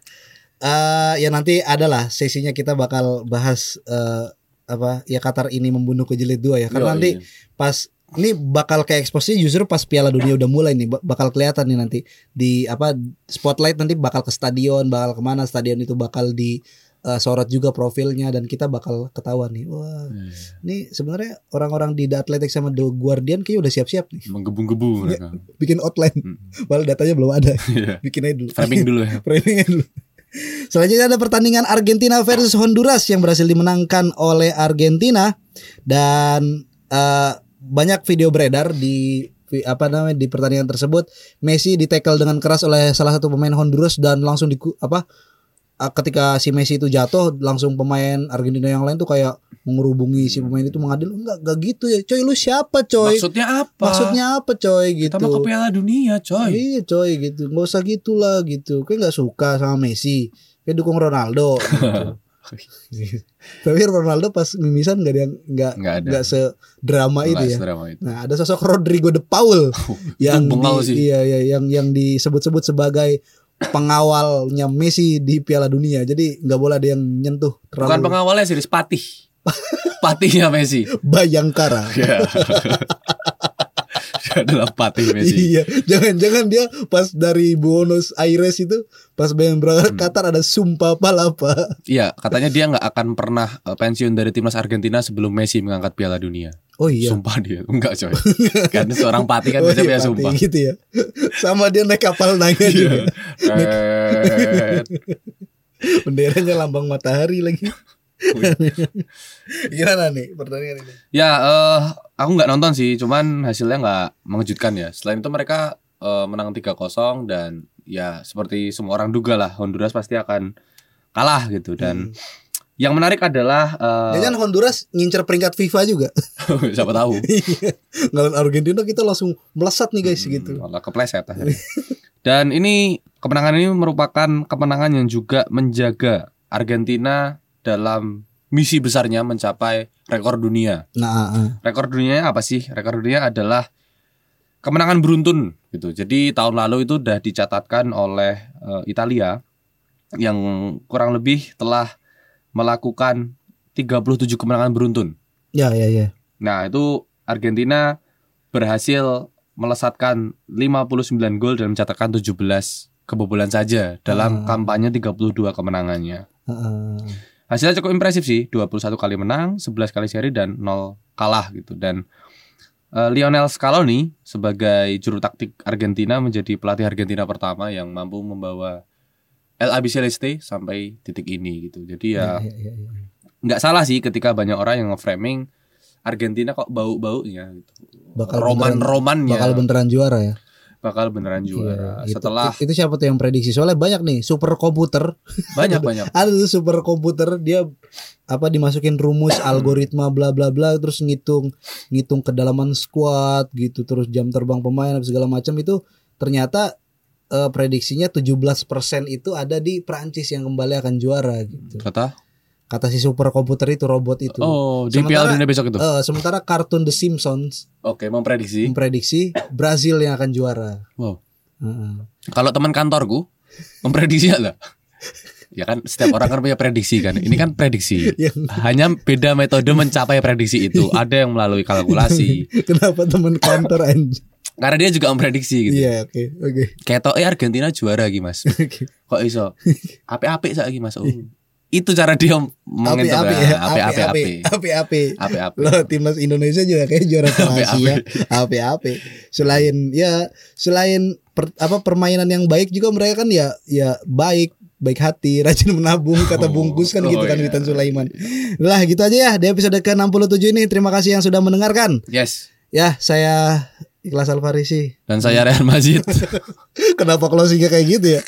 eh ya nanti adalah sesinya kita bakal bahas eh apa ya Qatar ini membunuh ke jilid dua ya karena Yo, nanti iya. pas ini bakal kayak eksposnya justru pas Piala Dunia udah mulai nih ba- bakal kelihatan nih nanti di apa spotlight nanti bakal ke stadion bakal ke mana stadion itu bakal di eh, sorot juga profilnya dan kita bakal ketahuan nih wah Iya. ini sebenarnya orang-orang di The Athletic sama The Guardian kayaknya udah siap-siap nih menggebu-gebu mereka. bikin outline Hmm. padahal datanya belum ada Iya. bikin aja dulu Framing dulu ya. Framingnya dulu. Selanjutnya ada pertandingan Argentina versus Honduras yang berhasil dimenangkan oleh Argentina dan eh, banyak video beredar di apa namanya di pertandingan tersebut Messi ditackle dengan keras oleh salah satu pemain Honduras dan langsung di apa ketika si Messi itu jatuh langsung pemain Argentina yang lain tuh kayak mengerubungi si pemain itu mengadil enggak enggak gitu ya coy lu siapa coy Maksudnya apa? maksudnya apa coy gitu Kita mau ke Piala Dunia, coy. iya coy gitu nggak usah gitulah gitu kayak nggak suka sama Messi kayak dukung Ronaldo gitu. tapi Ronaldo pas mimisan nggak ada yang nggak nggak sedrama itu ya sedrama itu. Nah, ada sosok Rodrigo de Paul yang di- sih. iya iya yang yang disebut-sebut sebagai pengawalnya Messi di Piala Dunia. Jadi nggak boleh ada yang nyentuh Bukan terlalu pengawalnya sih, Patih. Patihnya Messi. bayangkara. Ya. Adalah patih Messi. Iya, jangan-jangan dia pas dari Buenos Aires itu pas pengen berangkat Hmm. Qatar ada sumpah palapa. Iya, katanya dia nggak akan pernah eh, pensiun dari timnas Argentina sebelum Messi mengangkat Piala Dunia. Oh iya. Sumpah dia, enggak coy. kan seorang patih kan Oh, biasanya iya, Pati, sumpah. gitu ya. Sama dia naik kapal naga juga. Eh, Benderanya lambang matahari lagi. Gimana nih pertandingan ini? ya, eh aku nggak nonton sih, cuman hasilnya nggak mengejutkan ya. Selain itu mereka eh, menang 3-0 dan ya seperti semua orang duga lah Honduras pasti akan kalah gitu dan yang menarik adalah eh, Jangan Honduras ngincer peringkat FIFA juga. siapa tahu Ngalahin Argentina kita langsung melesat nih guys gitu. malah kepleset akhirnya. Dan ini kemenangan ini merupakan kemenangan yang juga menjaga Argentina dalam misi besarnya mencapai rekor dunia. Nah, ah, Rekor dunianya apa sih? Rekor dunia adalah kemenangan beruntun gitu. Jadi tahun lalu itu sudah dicatatkan oleh eh, Italia yang kurang lebih telah melakukan 37 kemenangan beruntun. ya ya ya. Nah, itu Argentina berhasil melesatkan 59 gol dan mencatatkan 17 kebobolan saja dalam Ah. kampanye 32 kemenangannya. Ah. Hasilnya cukup impresif sih, 21 kali menang, 11 kali seri dan 0 kalah gitu. Dan eh, Lionel Scaloni sebagai juru taktik Argentina menjadi pelatih Argentina pertama yang mampu membawa El Albiceleste sampai titik ini gitu. Jadi ya Ya, ya, ya, ya. nggak salah sih ketika banyak orang yang nge-framing Argentina kok bau-baunya gitu. Bakal Roman-romannya Bakal beneran juara ya. Bakal beneran juara. Iya, itu- Setelah itu, siapa tuh yang prediksi? Soalnya banyak nih super komputer. banyak-banyak Ada tuh super komputer dia apa dimasukin rumus algoritma bla bla bla terus ngitung ngitung kedalaman squad gitu terus jam terbang pemain segala macam itu ternyata eh, prediksinya 17% itu ada di Prancis yang kembali akan juara gitu. kata Kata si super komputer itu robot itu. oh di Sementara- Piala Dunia besok itu. Eh, sementara kartun The Simpsons Oke, memprediksi. memprediksi Brazil yang akan juara. Wow. Heeh. Kalau teman kantorku memprediksi lah. Ya kan setiap orang kan punya prediksi kan. Ini kan prediksi. Yang- Hanya beda metode mencapai prediksi itu. Ada yang melalui kalkulasi. Kenapa teman kantor anjing? Karena dia juga memprediksi gitu. Iya, oke, oke. Ketok eh Argentina juara lagi mas. Oke. Kok iso? Ape-ape lagi mas. Oh. Itu cara dia Api menginterpret. api ya, api Ape-ape. api api api. Ape-ape. Loh timnas Indonesia juga kayak juara Asia. Api api. Selain ya selain per- apa permainan yang baik juga mereka kan ya ya baik baik hati, rajin menabung kata Oh, bungkus kan oh gitu kan iya. Witan Sulaiman. Lah gitu aja ya di episode ke-67 ini. Terima kasih yang sudah mendengarkan. Yes. Ya, saya Ikhlas Alfarisi. Dan saya Rehan Majid. Kenapa closingnya kayak gitu ya?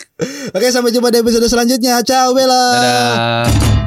Oke, sampai jumpa di episode selanjutnya. Ciao, Bella. Dadah.